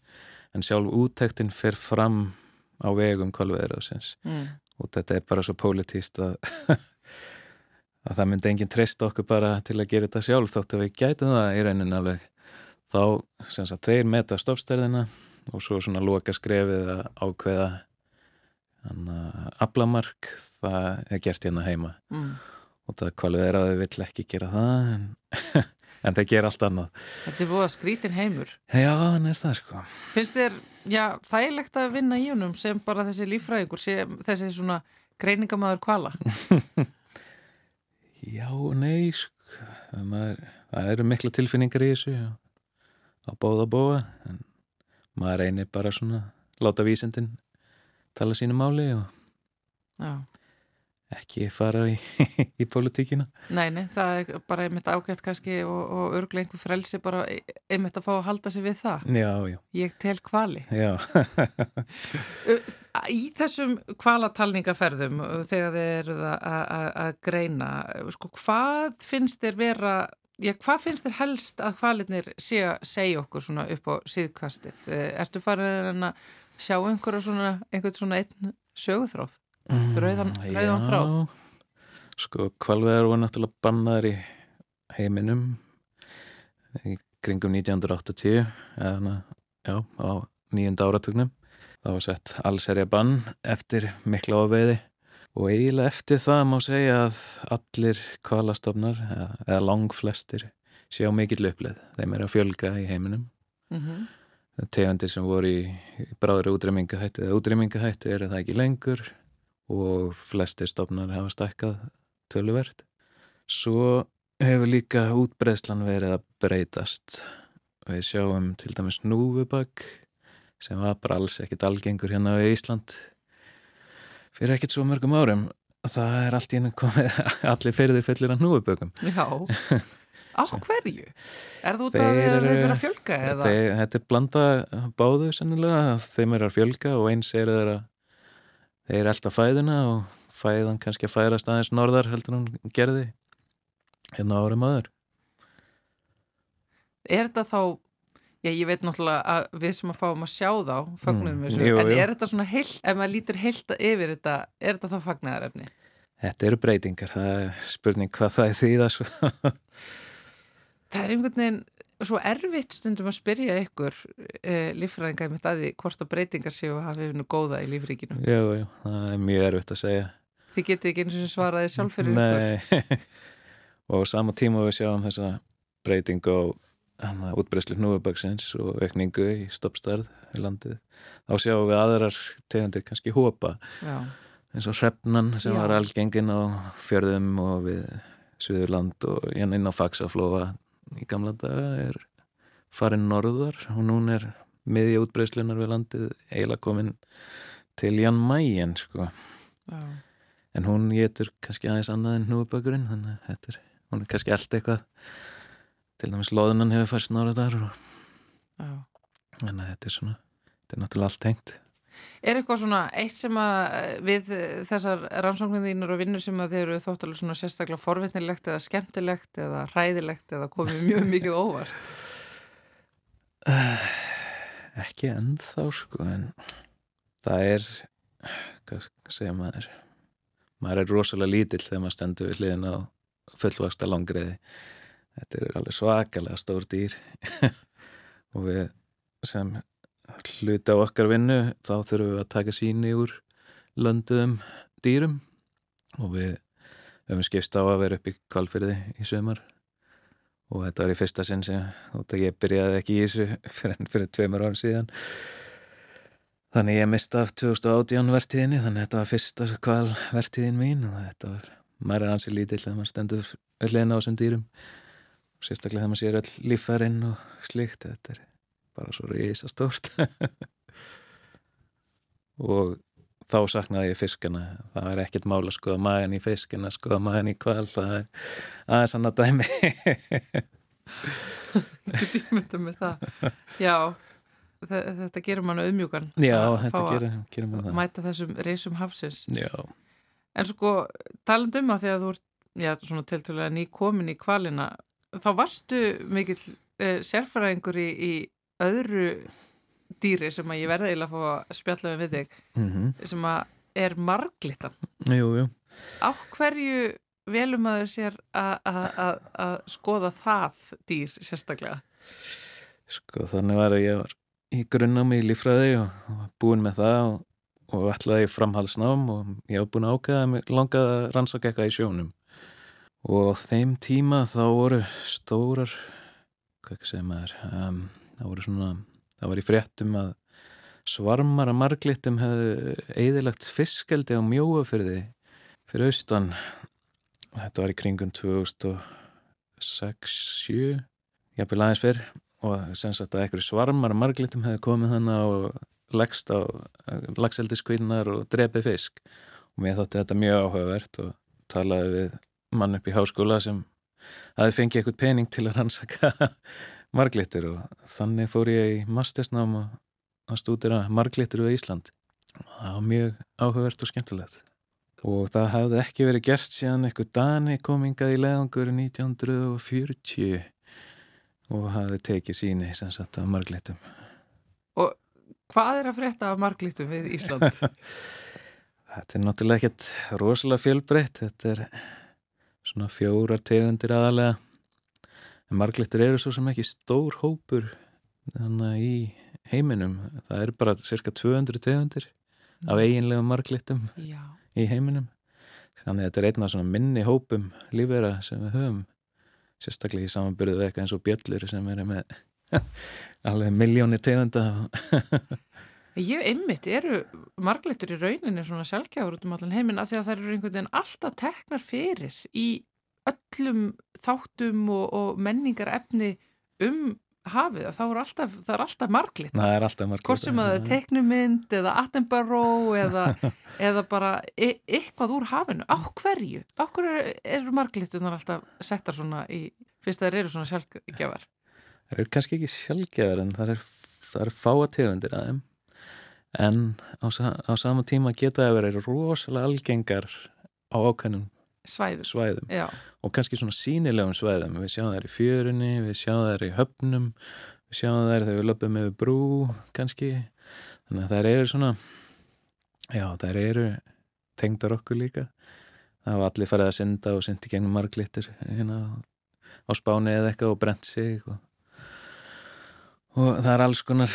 en sjálf úttektin fer fram á vegum kvalviðaráðsins Mm. og þetta er bara svo pólitíst að, <laughs> að það myndi enginn treysta okkur bara til að gera þetta sjálf þóttu við gætum það í rauninni alveg þá sem sagt þeir meta stoppstærðina og svo svona loka skrefið að ákveða aflamark það er gert hérna heima Mm. og það þau vill ekki gera það en, <laughs> en það ger allt annað Þetta er búið að skrítin heimur. Já, hann er það sko Finnst þér, já, þægilegt að vinna í honum sem bara þessi líffræðingur, sem þessi svona greiningamæður kvala? <laughs> Já nei sko það, maður, það eru mikla tilfinningar í þessu já. á bóða bóa en maður reynir bara svona láta vísindin tala sínu máli og Já. Ekki fara í, <laughs> í politíkina Nei, nei, það er bara einmitt ágætt kannski og, og örglega einhver frelsi bara einmitt að fá að halda sig við það. Já, já, Ég tel kvali. já <laughs> Í þessum kvalatalningaferðum þegar þið eruð að- greina, sko, hvað finnst þér vera, já, hvað finnst þér helst að kvalitnir sé að segja okkur svona upp á síðkastið? Eh, Ertu farin að sjá einhverja svona, einhvern svona einn söguþráð? Rauðan, rauðan þráð? Sko, kvalveðar voru náttúrulega bannaðar í heiminum í kringum 1980 eða, já, á nýjunda áratugnum. Það var sett allserja bann eftir mikla ofveiði og eiginlega eftir það má segja að allir kvalastofnar eða, eða langflestir sjá mikill uppleið. Þeim er að fjölga í heiminum. Mm Tegundir sem voru í, í bráðri útrýmingahætti eða útrýmingahætti eru það ekki lengur og flestir stofnar hafa stækkað töluvert. Svo hefur líka útbreðslan verið að breytast. Við sjáum til dæmis núfubögg sem var bara alls ekkit algengur hérna við Ísland fyrir ekkit svo mörgum árum. Það er allt í hennu komið <laughs> allir ferðir fyllir að núfuböggum. Já. <laughs> Á hverju? Er þú út að eru- eru að fjölga? Þeir, þetta er blanda báðu sennilega, þeim er að fjölga og eins er þeir að þeir alltaf fæðina og fæðan kannski að færast aðeins norðar heldur hún gerði hérna árum aður. Er þetta þá, já ég veit náttúrulega að við sem að fáum að sjá þá fagnum Mm, þessu, jú, en er þetta svona heilt, ef maður lítur heilt yfir þetta, er þetta þá fagnaðarefni? Þetta eru breytingar, það er spurning hvað það er því það svo. Það er einhvern veginn svo erfitt stundum að spyrja ykkur e, líffræðingar mitt að því hvort að breytingar séu að hafa nú góða í lífríkinu. jú, jú, það er mjög erfitt að segja. Þið getið ekki eins og svaraði sjálf fyrir ykkur. Nei, <laughs> og á sama tíma við sjáum þessa breytingu á hana, útbreyslu hnúfuböksins og aukningu í stoppstærð í landið. Þá sjáum við aðrar tegundir kannski hópa Já, eins og hrefnan sem Já. var algengin á fjörðum og við Suðurland og hérna inn á Faxaflóa í gamla daga er farin norðar og hún er miðja útbreyslunar við landið eiginlega komin til Jan Mayen sko. já, en hún getur kannski aðeins annað en hnúfubökurinn þannig að þetta er, hún er kannski allt eitthvað. Til dæmis loðunan hefur færst norðar og þannig að þetta er svona þetta er náttúrulega allt tengt Er eitthvað svona eitt sem að eh, við eh, þessar rannsóknir þínur og vinnur sem að þeir eru þóttalega svona sérstaklega forvitnilegt eða skemmtilegt eða hræðilegt eða komið mjög mikið óvart? ekki ennþá sko en það er hvað segja maður? Maður er rosalega lítill þegar maður stendur við hliðin á fullvaksta langriði þetta er alveg svakalega stór dýr. <laughs> Og við sem hluti á okkar vinnu þá þurfum við að taka síni úr lönduðum dýrum og við höfum skipst á að vera upp í kvalfyrði í sömar og þetta var í fyrsta sinn sem ég byrjaði ekki í þessu <laughs> fyrir, fyrir tveimur árum síðan. Þannig ég mista af 2018 vertíðinni þannig að þetta var fyrsta kval vertíðin mín og þetta var, maður er ansið lítill þegar maður stendur öllin á þessum dýrum. Og sérstaklega þegar maður sér öll líffærin og slikt, þetta er bara svo risa stórt <laughs> og þá saknaði ég fiskana það er ekkert mál að skoða magan í fiskina skoða magan í kval það er aðeins annað dæmi Ég myndi með það. Já, þe- þetta gerir mann auðmjúkan. já, þetta gerir, gerir maður það Mæta þessum reysum hafsins. já, En sko, taland um að því að þú ert, já, svona tiltölulega ný komin í kvalina, þá varstu mikill uh, sérfæraðingur í, í öðru dýri sem að ég verði eiginlega að fá að spjalla við þig, mm sem að er marglitan. jú, jú Á hverju velum að þau sér að- skoða það dýr sérstaklega? Sko þannig var að ég var í grunnámi í líffræði og og var búinn með það og, og ætlaði í framhaldsnám og ég var búinn að ákveða að mig langaði að rannsaka eitthvað í sjónum. Og á þeim tíma þá voru stórar, hvað ekki segja maður, um, það voru svona, það var í fréttum að svarmar að marglittum hefðu eðilagt fiskeldi á mjóafyrði fyrir austan. Þetta var í kringum 2006-07, jafnvel aðeins fyrr og sem sagt að einhverju svarmar að marglitum hefði komið þannig og leggst á lagseldiskvinnar og drepið fisk og mér þótti þetta mjög áhugavert og talaði við mann upp í háskóla sem hafi fengið eitthvað pening til að rannsaka marglitur og þannig fór ég í mastersnám að stúdira marglitur við Ísland það var mjög áhugavert og skemmtilegt og það hafði ekki verið gert síðan eitthvað Dani komingað í leðangur 1940 og hafði tekið síni sem sagt af marglitum. Og hvað er að frétta af marglitum við Ísland? <laughs> Þetta er náttúrulega ekkert rosalega fjölbreytt, þetta er svona fjórar tegundir aðalega. En marglitur eru svo sem ekki stór hópur þannig í heiminum. Það eru bara cirka 200 tegundir af eiginlegum marglitum Já. í heiminum. Þannig að þetta er einn af svona minni hópum lífera sem við höfum. Sérstaklega í samanbyrðu eitthvað eins og bjöllur sem eru með <laughs> alveg miljónir tegunda. <laughs> Ég einmitt eru marglitur í rauninni svona sjálfgjafur út um allan heiminn af því að það eru einhvern veginn alltaf teknar fyrir í öllum þáttum og, og menningar efni um hafið að það er alltaf, það er alltaf marglit. Það er alltaf marglitur. Hvort sem að það er teiknumynd eða Attenborough eða, <laughs> eða bara e eitthvað úr hafinu. Á hverju? Á hverju eru marglitunar alltaf settar svona í, fyrst að þeir eru svona sjálfgjafar? Það eru kannski ekki sjálfgjafar en það er, það er fáa tegundir að þeim. En á, sa- á sama tíma geta það verið rosalega algengar á ákveðnum Svæðum Já, og kannski svona sínilegum svæðum. Við sjáum þær í fjörunni, við sjáum þær í höfnum, við sjáum þær þegar við löpum yfir brú kannski. Þannig að þær eru svona, já þær eru tengdar okkur líka. Það hafa allir farið að synda og syndi gegnum marglittur hérna á spáni eða eitthvað og brent sig og, og það er alls konar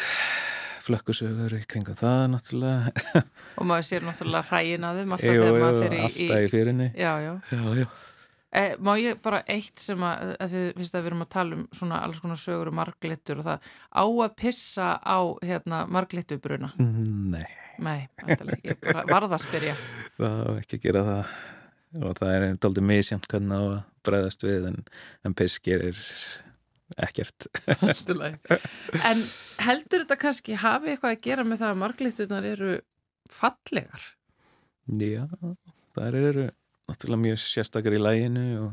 flökkusögur í kringum það náttúrulega. <laughs> og maður sér náttúrulega hræin að þeim alltaf Jú, þegar maður fyrir í, alltaf í fjörunni. Já, já. Já, já. Eh, má ég bara eitt sem að, að þið finnst að við erum að tala um svona alls konar sögur um marglittur og það á að pissa á hérna marglittubruna? Nei. Nei, alltaf, ég bara varð að spyrja. <laughs> það á ekki að gera það og það er doldið misjant hvernig að bregðast við en, en piss gerir ekkert. <laughs> En heldur þetta kannski hafi eitthvað að gera með það að marglitturnar eru fallegar? já, það eru náttúrulega mjög sérstakar í læginu og,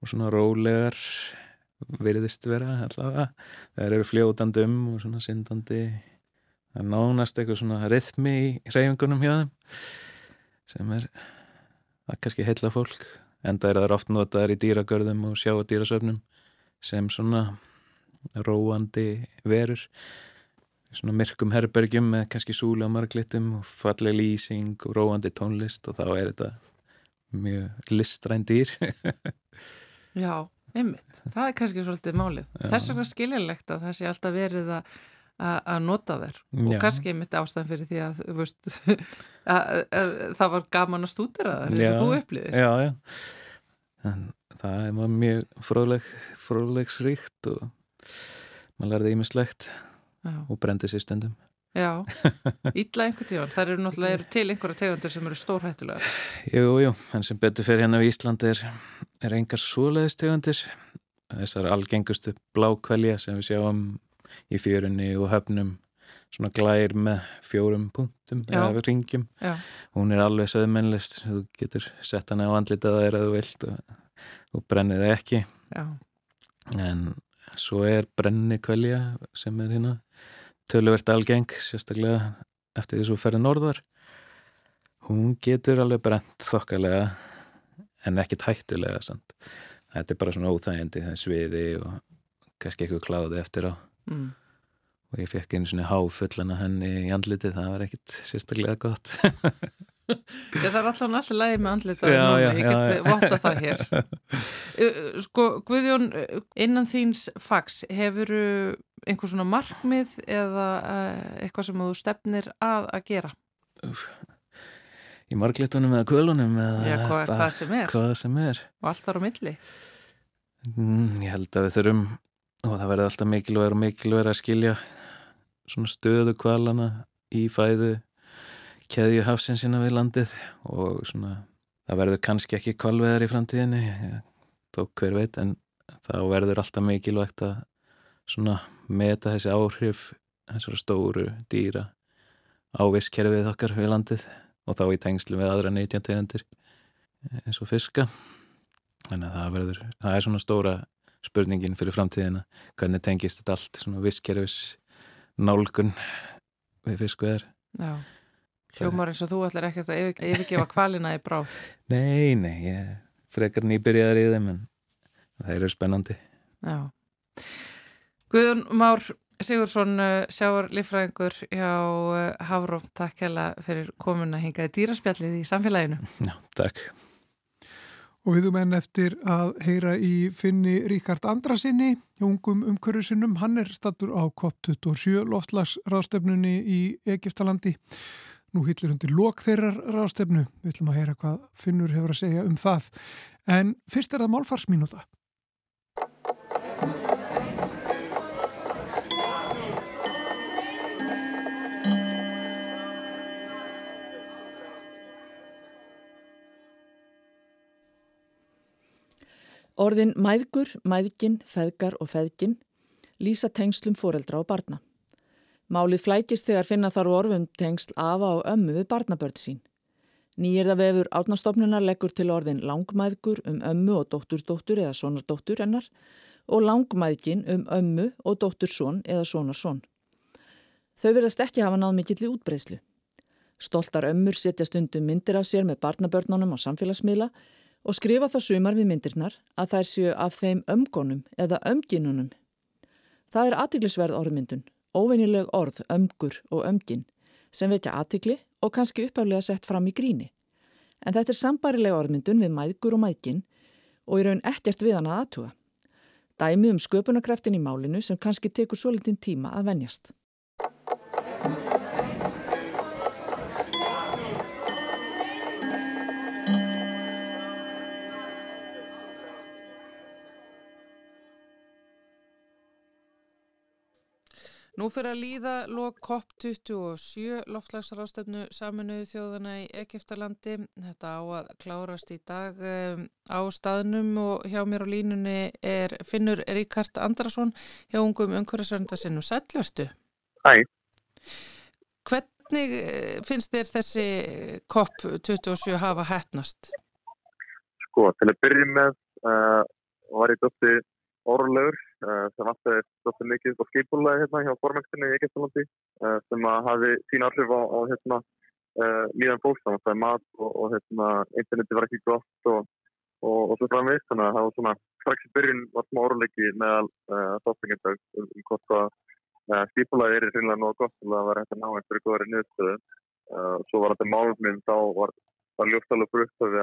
og svona rólegar virðist vera allavega það eru fljótandi um og svona syndandi það er nánast eitthvað svona rithmi í hreyfingunum hjá þeim sem er það kannski heilla fólk enda er það oft notaðar í dýragörðum og sjá dýrasöfnum sem svona róandi verur svona myrkum herbergjum með kannski súli á marglitum og falleg lýsing og róandi tónlist og þá er þetta mjög listræn dýr <laughs> Já, einmitt. Það er kannski svolítið málið. Já. Þess vegna skiljulegt að það sé alltaf verið að að nota þær og Já. kannski einmitt ástæðan fyrir því að, veist, <laughs> að, að, að það var gaman að stúdera þær eins og þú upplýðir. já, já en það er maður mjög fróðleg, fróðlegsríkt og maður lærði ímislegt og brendi sér stundum Já, <laughs> illa einhvern tíðan. Það eru náttúrulega eru til einhverja tegundir sem eru stórhættulegar. Jú, jú, en sem betur fyrir hérna við Ísland er, er engar svoleiðis tegundir þessar algengustu blákvelja sem við sjáum í fjörunni og höfnum svona glær með fjórum punktum Já. eða ringjum Já, hún er alveg söðmennlist þú getur sett hana á andlitað þér að þú vilt og þú brennir það ekki. Já, en svo er brenni kvelja sem er hérna töluvert algeng, sérstaklega eftir því svo ferði norðar. Hún getur alveg brent þokkalega en ekkit hættulega samt. þetta er bara svona óþægindi það er sviði og kannski eitthvað kláði eftir á. Mm. og ég fekk einu svona háfullana henni í andlitið, það var ekkit sérstaklega gott <laughs> <laughs> Ég þarf alltaf alltaf lægi með andlitað Já, núna, já, ég get já. votta það <laughs> hér. Uh, Sko, Guðjón uh, innan þíns fags hefur einhver svona markmið eða uh, eitthvað sem þú stefnir að að gera? Í marglitunum eða kvölunum eða Já, bara hvað sem er. hvað sem er. Og allt þar á milli. Mm, ég held að við þurfum og það verður alltaf mikilvægur og mikilvægur að skilja svona stöðu kvalana í fæðu keðju hafsinsina við landið og svona það verður kannski ekki kvalveðar í framtíðinni þó hver veit en þá verður alltaf mikilvægt að svona meta þessi áhrif þessara stóru dýra á visskerfið okkar við landið og þá í tengslu við aðra neytjantegundir eins og fiska. Þannig að það verður, það er svona stóra spurningin fyrir framtíðina hvernig tengist þetta allt svona visskerfis nálgun við fiskveðar Já, hljómar eins og þú ætlar ekkert að yfir, yfirgefa <laughs> kvalina í bráð. Nei, nei, ég frekar nýbyrjaðar í þeim en það eru spennandi. Já. Guðjón Már Sigursson uh, sjáur líffræðingur hjá uh, Hafró, takk hella fyrir komuna hingaði dýraspjallið í samfélaginu. Já, takk. Og við um enn eftir að heyra í finni Ríkard Andrasinni, ungum umhverjusinnum. Hann er stattur á COP27 loftlagsrástefnunni í Egiptalandi. Nú hillir undir lok þeirrar rástefnu. Við ætlum að heyra hvað Finnur hefur að segja um það. En fyrst er það málfarsmínúta. Orðin mæðgur, mæðgin, feðgar og feðgin lýsa tengslum foreldra og barna. Málið flækist þegar finna þar orðum tengsl afa og ömmu við barnabörn sín. Nýjirða vefur átnastofnunar leggur til orðin langmæðgur um ömmu og dótturdóttur eða sonardóttur hennar og langmæðgin um ömmu og dóttursson eða sonarsson. Þau verðast ekki hafa náð mikill í útbreyslu. Stoltar ömmur setja stundum myndir af sér með barnabörnunum á samfélagsmiðla og skrifa þá sumar við myndirnar að þær séu af þeim ömgonum eða ömginunum. Það er aðtiklisverð orðmyndun, óvenileg orð, ömgur og ömgin, sem vekja aðtikli og kannski uppaflega sett fram í gríni. En þetta er sambarileg orðmyndun við mæðgur og mæðgin og í raun ekkert við hann að aðtuga. Dæmi um sköpunarkreftin í málinu sem kannski tekur svo litinn tíma að venjast. Nú fyrir að líða lok COP27 loftlagsrástefnu saminuðu þjóðana í Egiptalandi. Þetta á að klárast í dag um, á staðnum og hjá mér á línunni er Finnur Ríkard Andrason hjá ungum umhverfisvernda sinnum Sællvertu. Hæ. Hvernig eh, finnst þér þessi COP27 hafa hefnast? Sko, til að byrja með uh, var ég dótti orðlegur uh, sem vantaði dótti mikið á skipulagi hérna hjá formæktinni í Egeftalandi uh, sem að hafi sín áhrif á, á hérna, uh, líðan fólks, þannig að það er mat og, og hérna, interneti var ekki gott og, og, og svo framvegist, þannig að það var svona strax í byrjun var smá orðleiki meðal uh, þáttingendag um, um hvort að uh, skipulagi er reynilega nóg gott til að vera hægt að ná einhverju góðari niðurstöðu. Uh, svo var þetta máluminn, þá var, var ljóftalega brutt að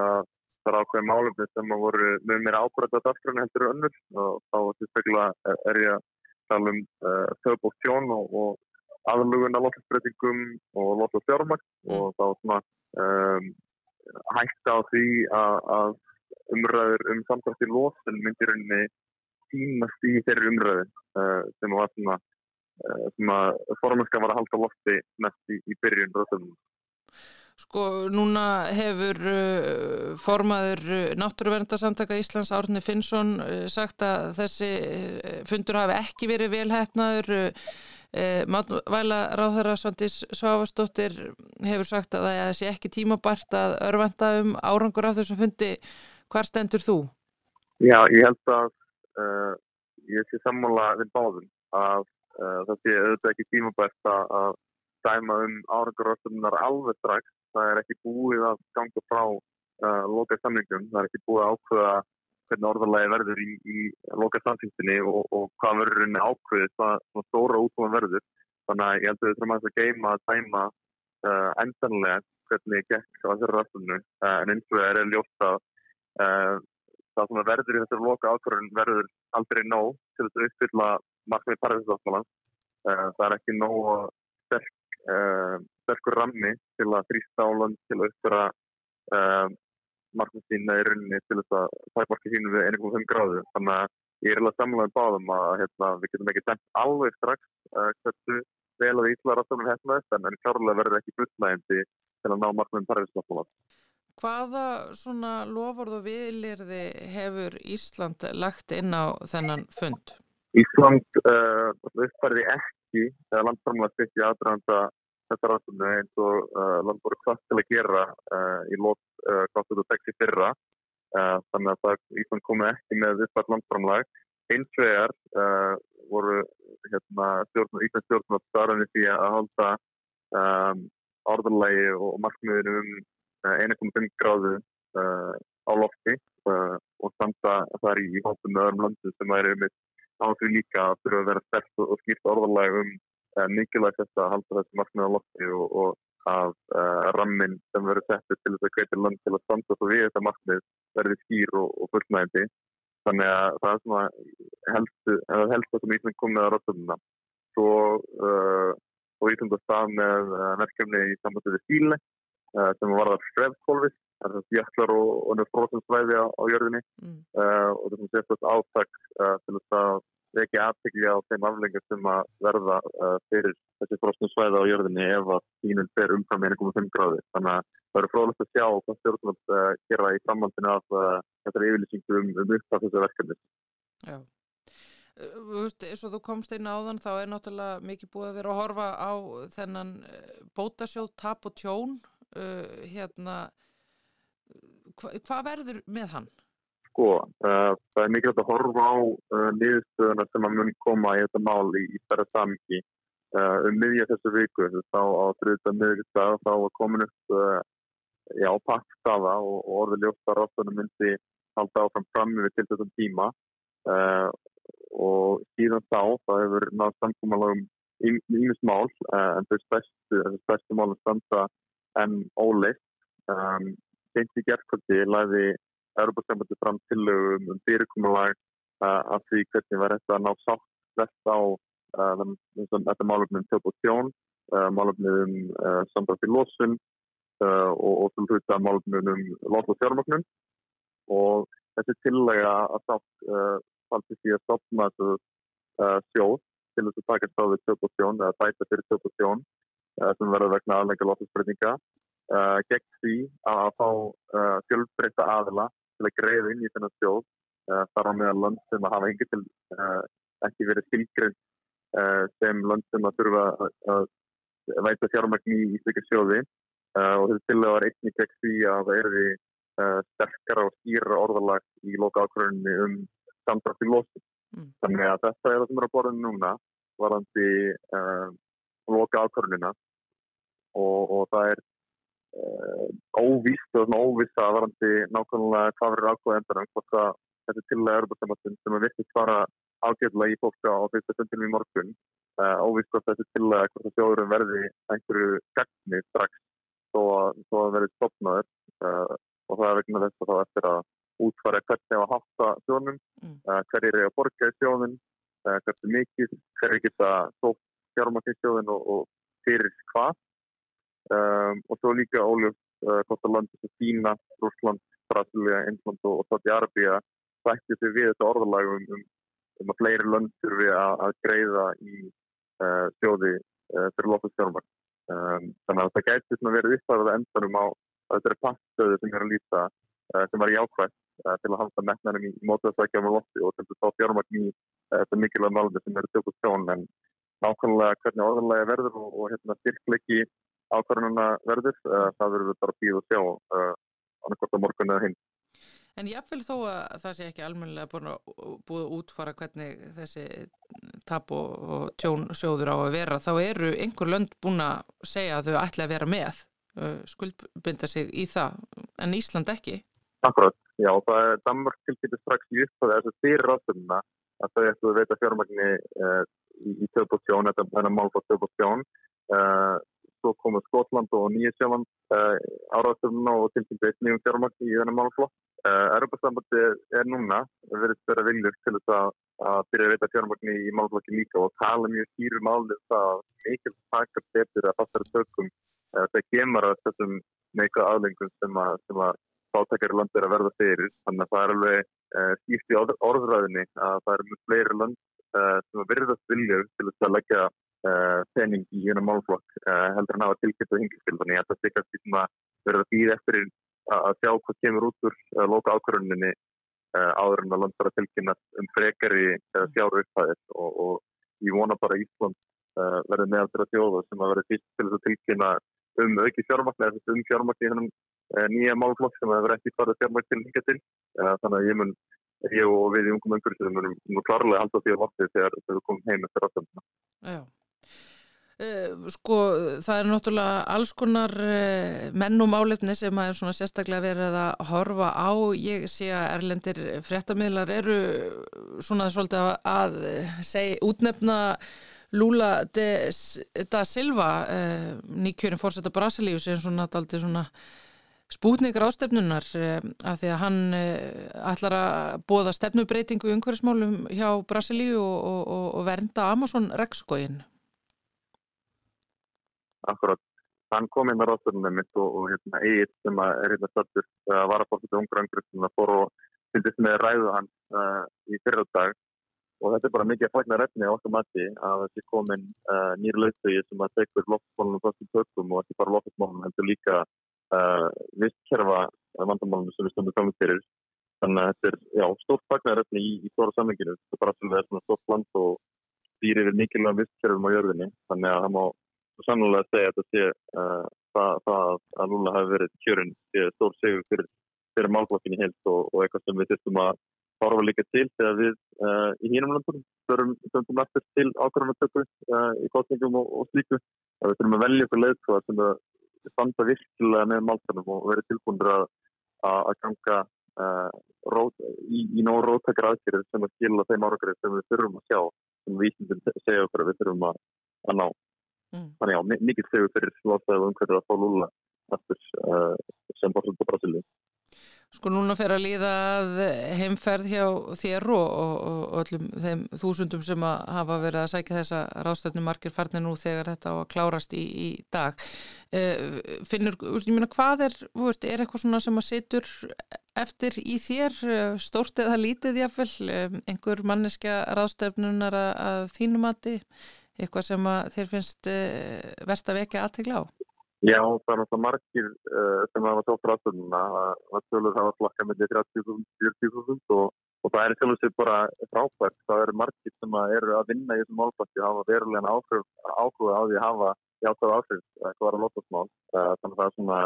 það er ákveðin málumni sem að voru með mér ábrætt að dagskræna heldur önnur og þá spekla er ég að tala um uh, þauðbóktjón og, og aðlugun af lóttasbreytingum og lóttasfjármakt Mm. og þá svona um, hægt á því að, að umræður um samtrætti lótsin myndir henni týnast í þeirri umræðu uh, sem var svona uh, sem að formannska var að halda lofti mest í, í byrjun röðum. Sko, núna hefur uh, formaður uh, Náttúruverndasandaka Íslands Árni Finnsson uh, sagt að þessi fundur hafi ekki verið velhefnaður. Uh, Matvæla ráðherra Svandís Svavastóttir hefur sagt að það sé ekki tímabært að örvenda um árangur af þessu fundi. Hvar stendur þú? Já, ég held að uh, ég sé sammála við báðum að uh, það sé auðvitað ekki tímabært að, dæma um árangurröstunar alveg strax. Það er ekki búið að ganga frá uh, loka samlingum. Það er ekki búið að ákveða hvernig orðalagi verður í, í loka samfélginni og, og hvað verður henni ákveðið, hvað stóra útfóðan verður. Þannig að ég held að við þurfum að geima að dæma uh, endanlega hvernig gekk á þessari röstunum. Uh, en eins og það er ljóst að uh, það sem verður í þessari loka ákvörðun verður aldrei nóg til þess að uppfylla markmið parðisáttmála. Uh, það er ekki nóg sterk, uh, sterkur rammi til að þrýsta áland til að uppfylla uh, markmið sína í rauninni til þess að tækmarki sínu við 1,5 gráðu. Þannig að ég er alveg samlega báðum að hérna, við getum ekki dæmt alveg strax uh, hversu vel að Ísla ráttunum hefnaðist en, en klárlega verður ekki fullnægindi til að ná markmiðum parðisáttmála. Hvaða svona lofurð og viðlirði hefur Ísland lagt inn á þennan fund? Ísland uh, uppfærði ekki eða landframlega styrkt í aðdraðanda þetta rannsóknu eins og uh, land voru hvað til að gera uh, í lót uh, 2006 fyrra. Uh, þannig að það Ísland komi ekki með uppfært landframlag eins vegar uh, voru hérna, stjórn, Íslands stjórn að starfni því að halda um, orðurlægi og markmiðinu um uh, 1,5 gráðu uh, á lofti og standa þar í hópum með öðrum landum sem væri um á því líka að þurfa að vera stert og, skýrt orðalag um mikilvægt þetta að halda þessi markmið á lofti og, og að uh, rammin sem verður settur til þess að kveitir land til að standa svo við þetta markmið verði skýr og, og fullnægindi. Þannig að það er svona helstu, eða helstu sem Ísland kom með á röttumina. Svo uh, og Ísland að stað með verkefni í sambandi við Stíle uh, sem var það frefkólfið, það er jöklar og, og nefnfróðsvæði á, á jörðinni Mm. og þessum sérstast átak uh, til þess að vekja aðtekli á þeim aflengar sem að verða uh, fyrir þessi frosnum svæði á jörðinni ef að þínum fer umfram 1,5 gráði. Þannig að það eru fróðlegt að sjá hvað stjórnvöld uh, gera í framhaldinu af uh, þessari yfirlýsingu um, um upptaf þessu verkefni. Já. Þú veist, eins og þú komst inn áðan þá er náttúrulega mikið búið að vera að horfa á þennan bótasjóð tap og tjón hérna hva, hvað verður með hann? Sko, uh, það er mikilvægt að horfa á uh, niðurstöðuna sem að mun koma í þetta mál í, í stærra samingi uh, um miðja þessu viku. Að á þrjúta miðugstað þá var komin upp já, pakkstafa og, og orðið ljósta ráttunum myndi halda áfram fram við til þessum tíma og síðan þá það hefur nátt samkómalagum ímis mál uh, en þau stærstu, málum standa en óleitt. Um, Seint í gerðkvöldi læði Europasambandi fram tillögum um fyrirkomulag uh, af því hvernig var þetta að ná sátt vest á þetta málefni um tjóp og tjón, uh, málefni um uh, samdrátt í losun og, og til hluta málefni um lót og fjármagnun og þessi tillega að sátt faldi því að stopna þessu sjóð til þess að taka þá við tjóp og tjón eða bæta fyrir tjóp og tjón uh, sem verður vegna aðlenga lótusbreytinga uh, gegn því að fá fjölbreyta aðila til að greiða inn í þennan sjóð uh, þar á meðal lönd sem að hafa engi til uh, ekki verið skilgrein uh, sem lönd sem að þurfa að, að veita fjármagn í, í slika sjóði og þessi tillega var einnig gegn því að það erði sterkara og skýra orðalag í loka ákvörðunni um samdrátt í losun. Mm. Þannig að þetta er það sem er að borðinu núna varandi loka ákvörðunina og, og það er óvíst og svona óvissa varandi nákvæmlega hvað verður ákvæða endanum hvort að þessi tillega erfarsamastund sem að virkist fara ágæðlega í fólka á fyrsta stundinum í morgun uh, óvíst hvort þessi tillega hvort að sjóðurum verði einhverju gagni strax þó að, að verði stopnaður uh, og það er vegna þess að þá eftir að útfæra hvernig að hátta sjónum Mm. uh, hverjir er að borga í sjóðun uh, hversu mikið, hverjir geta stótt fjármagn í sjóðun og, og fyrir hvað um, og svo líka óljóst uh, hvort að landi sem Kína, Rúsland, Brasilia, Indland og, og Saudi Arabia sætti sig við þetta orðalag um, um, að fleiri lönd þurfi að, að greiða í uh, sjóði uh, fyrir lótast fjármagn. Um, þannig að það gæti svona verið uppfærað endanum á þetta er pakkstöðu sem er að lýsa uh, sem var jákvæmt til að halda metnanum í, í mótaðsvækjum og lofti og til að þá fjármagn í þetta mikilvæg málum sem eru tökust sjón en nákvæmlega hvernig orðanlega verður og, og hérna, styrkleiki ákvarðanuna verður, uh, það verður bara býð og sjá uh, annarkort á morgun eða hinn. En jáfnvel þó að það sé ekki almennilega búin að búið að útfara hvernig þessi tap og, og tjón sjóður á að vera, þá eru einhver lönd búin að segja að þau ætla að vera með, uh, skuldbinda sig í það, en Ísland ekki. Akkurat, já, það er Danmark tilkynntið strax í uppfæði þessu fyrir ráðstöfnuna að þau ættu að veita fjármagni uh, í, í töfbústjón, þetta er mál á töfbústjón. Uh, svo komu Skotland og Nýjasjáland uh, áraðstöfnuna og tilkynntið eitt nýjum fjármagni í þennan málflokk. Uh, Europasambandi er núna verið vera viljur til þess að, að byrja að veita fjármagni í málflokki líka og tala mjög skýrum álið það að mikil takar betur að fastara tökum uh, þegar kemur að þessum neikvæða aðlengum sem að, að fátækari land er að verða fyrir. Þannig að það er alveg skýrt í orðræðinni að það eru mjög fleiri land sem að verðast viljur til þess að leggja pening í hérna málflokk heldur en hafa tilkynnt og hingiskil. Þannig að þetta er kannski sem að verða býð eftir að sjá hvað kemur út úr loka ákvörðuninni áður en að land bara tilkynna um frekari fjár upphæðir og, og ég vona bara Ísland verði meðal þeirra þjóða sem að verði fyrst til þess að tilkynna um auki fjármagn eða um fjármagn í hennum nýja málflokk sem hefur ekki farið fjármagn til líka til. Þannig að ég mun, ég og við í ungum umhverfisum munum nú klárlega halda því að vatni þegar við komum heim eftir aftöndina. Uh, sko það er náttúrulega alls konar uh, menn og málefni sem að er svona sérstaklega verið að horfa á. Ég sé að erlendir fréttamiðlar eru svona svolítið að segja útnefna Lula de, da Silva uh, nýkjörin fórsetta Brasilíu sem svona aldrei svona spútningar ástefnunar af því að hann ætlar að bóða stefnubreitingu í umhverfismálum hjá Brasilíu og, og, og vernda Amazon rekskóin Akkurat, hann kom inn á ráðstöðunum mitt og, og hérna, Egil sem er hérna stöldur að vara fórstuðu umgrangurinn að fór og fylgist með ræðu hann uh, í fyrradag og þetta er bara mikið að fagna refni á okkur mati að þessi komin uh, nýri lautstögi sem að tekur loftmálunum fyrst í tökum og ekki bara loftmálunum heldur líka uh, vistkerfa vandamálunum sem við stöndum fram fyrir. Þannig að þetta er stórt fagna refni í, í stóra samlinginu. Þetta er bara svona stórt land og stýrir mikilvægum vistkerfum á jörðinni. Þannig að það má sannlega segja að þetta sé uh, það, það að Lula hafi verið kjörun stór segur fyrir, fyrir málflokkinni helt og, og eitthvað sem við þurftum að horfa líka til þegar við uh, í hínum landunum þurfum eftir til ákvarðanatöku uh, í kostningum og, og slíku. Við þurfum að velja okkur leiðtóa sem að standa virkilega með málflokkinum og verið tilbúinur að, að ganga rót, í, í nóg róttakar aðgerðir sem að skilja þeim áragrið sem við þurfum að sjá sem við segja okkur að við þurfum að, að ná. Mm. Þannig já, mikið segur fyrir slóðstæðu umhverfið að fá Lula eftir uh, sem borðsum på Brasilíu. Sko núna fer að líða heimferð hjá þér og, og, og öllum þeim þúsundum sem að hafa verið að sækja þessa ráðstöfnum margir farnir nú þegar þetta á að klárast í, í dag. Uh, finnur, ég meina, hvað er, veist, er eitthvað svona sem að situr eftir í þér, stórt eða lítið jáfnvel, einhver manneskja ráðstöfnunar að, að þínum aðti? Eitthvað sem þér finnst uh, verðt að vekja aðtegla á? Já, það er náttúrulega margir uh, sem hafa tótt ráðstöðuna að tölur hafa slakka með 30.000-40.000 og, og það er sjálf og sér bara frábært. Það eru margir sem eru að vinna í þessum málfætti og hafa verulega ákvöða á því að hafa játáð áhrif hvað er að lótasmál. Uh, þannig að það er svona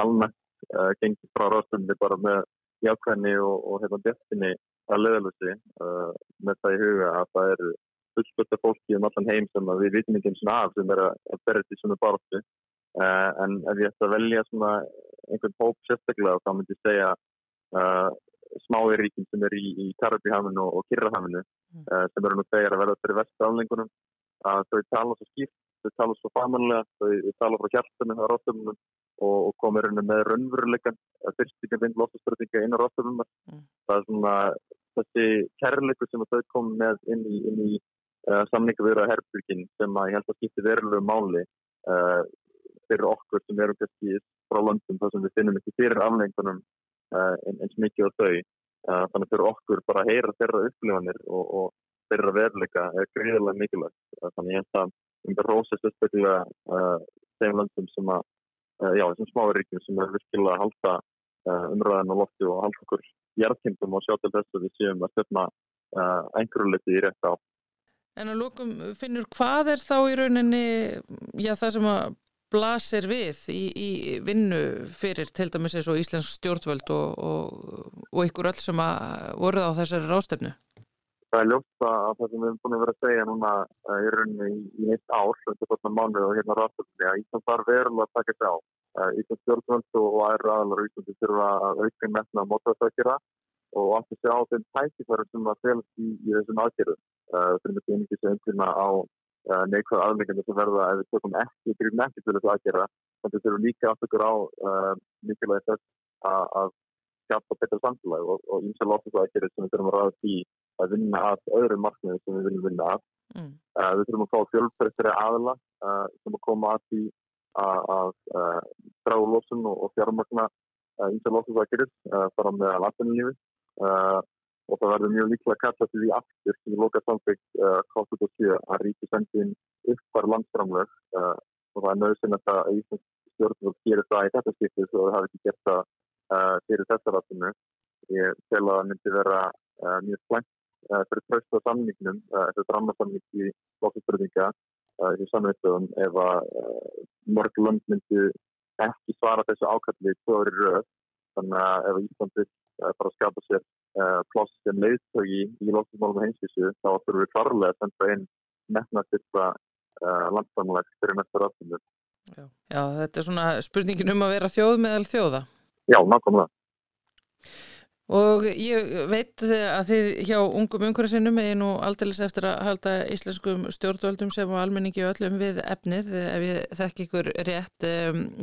almennt gengið frá ráðstöðunni bara með jákvæðni og, og hérna deftinni að leðalusi með það í huga að það eru fullspölda fólki um allan heim sem við vitum ekki eins og af sem er að berja því er baráttu. Uh, en ef ég ætti að velja svona einhvern hóp sérstaklega þá myndi ég segja uh, smáiríkin sem er í, í Karabíhaminu og, og Kirrahaminu uh, sem eru nú þegar að verða fyrir vestu aflengunum að þau tala svo skýrt, þau tala svo famanlega, þau, tala frá hjartunum á ráðstöfunum og, og komir með raunveruleikan fyrstíkjum loftastöðinga inn á ráðstöfunum mm. það er svona þessi kærleiku sem þau kom með inn í, inn í uh, samningu við að herrbyrgin sem að ég held að skipti verulegu máli uh, fyrir okkur sem erum kannski frá landum þar sem við finnum ekki fyrir aflengunum uh, eins mikið á þau þannig fyrir okkur bara að heyra þeirra upplifanir og, og þeirra veruleika er greiðilega mikilvægt þannig ég held að um rosa sérstaklega uh, þeim löndum sem að, uh, já, þessum smáríkjum sem er virkilega að halda uh, umræðan og lofti og halda okkur hjartkindum og sjá til þess að við séum að stefna uh, einhverju liti í rétt á. En að lókum finnur hvað er þá í rauninni já, það sem að blasir við í, í vinnu fyrir til dæmis eins og Íslensk stjórnvöld og, og, og ykkur öll sem að voruð á þessari rástefnu? Það er ljóst að það sem við erum búin að vera að segja núna uh, í rauninni í, í eitt ár, þetta er bara mánuð og hérna rástefni, að Ísland þarf verulega að taka sig á. Uh, Ísland stjórnvöld og aðra aðlar Íslandi þurfa að auka metna á mótaðsakera og að segja á þeim tækifæri sem að felast í, í þessum aðgerðum. Við þurfum ekki einnig sem umfyrna á uh, neikvæða afleggandi sem verða ef við tökum ekki grífum ekki til þessu aðgerða. Þannig að við þurfum líka átt okkur á uh, mikilvægi þess að, skapa betra samfélag og, og ímsa lóttis aðgerði sem við þurfum að ræða því að vinna að öðrum markmiðum sem við viljum vinna að. Mm. Uh, við þurfum að fá fjölbreyttri aðla uh, sem að koma að því að, dragu lósun og, og fjármagna ímsa lóttis aðgerðis fara með að latinlífi og það verður mjög líklega að kalla til því aftur í loka samfélg K27 að ríki sendin uppvar landframlög og það er nöðsynlegt að Íslands stjórnvöld gerir það í þetta skiptið og það hafi ekki gert það uh, fyrir þessa rættinu. Ég tel að það myndi vera uh, mjög slæmt uh, fyrir tröst á samningnum, þetta drammarsamning í lókaspröðinga í samveitum ef að mörg lönd myndi ekki svara þessu ákalli. Þannig að ef Ísland vil fara að skapa sér ploss sem leiðtögi í lókasmálum og heimsvísu þá þurfum við klarlega að senda inn metnastyrta landsamlegs fyrir næsta rættinu. Já. Já, þetta er svona spurningin um að vera þjóð meðal þjóða. Já, nákvæmlega. Og ég veit að þið hjá ungum umhverfinsinnum er nú aldeilis eftir að halda íslenskum stjórnvöldum sem á almenningi öllum við efnið ef ég þekk ykkur rétt,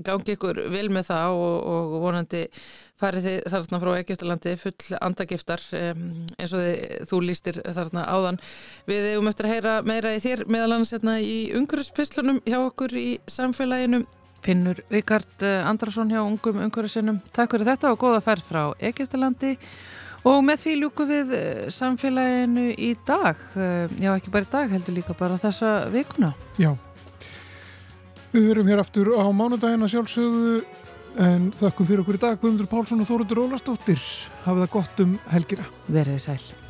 gangi ykkur vil með það og, og vonandi farið þið þarna frá Egiptalandi full andagiftar eins og þið, þú lístir þarna áðan. Við hefum eftir að heyra meira í þér meðal annars hérna í umhverfispislunum hjá okkur í samfélaginu. Finnur Ríkard Andrason hjá ungum umhverfisinum. Takk fyrir þetta og góða ferð frá Egiptalandi og með því ljúku við samfélaginu í dag. Já, ekki bara í dag, heldur líka bara þessa vikuna. Já. Við verum hér aftur á mánudagina sjálfsögðu en þökkum fyrir okkur í dag Guðmundur Pálsson og Þóruður Ólastóttir. Hafið það gott um helgina. Verðið sæl.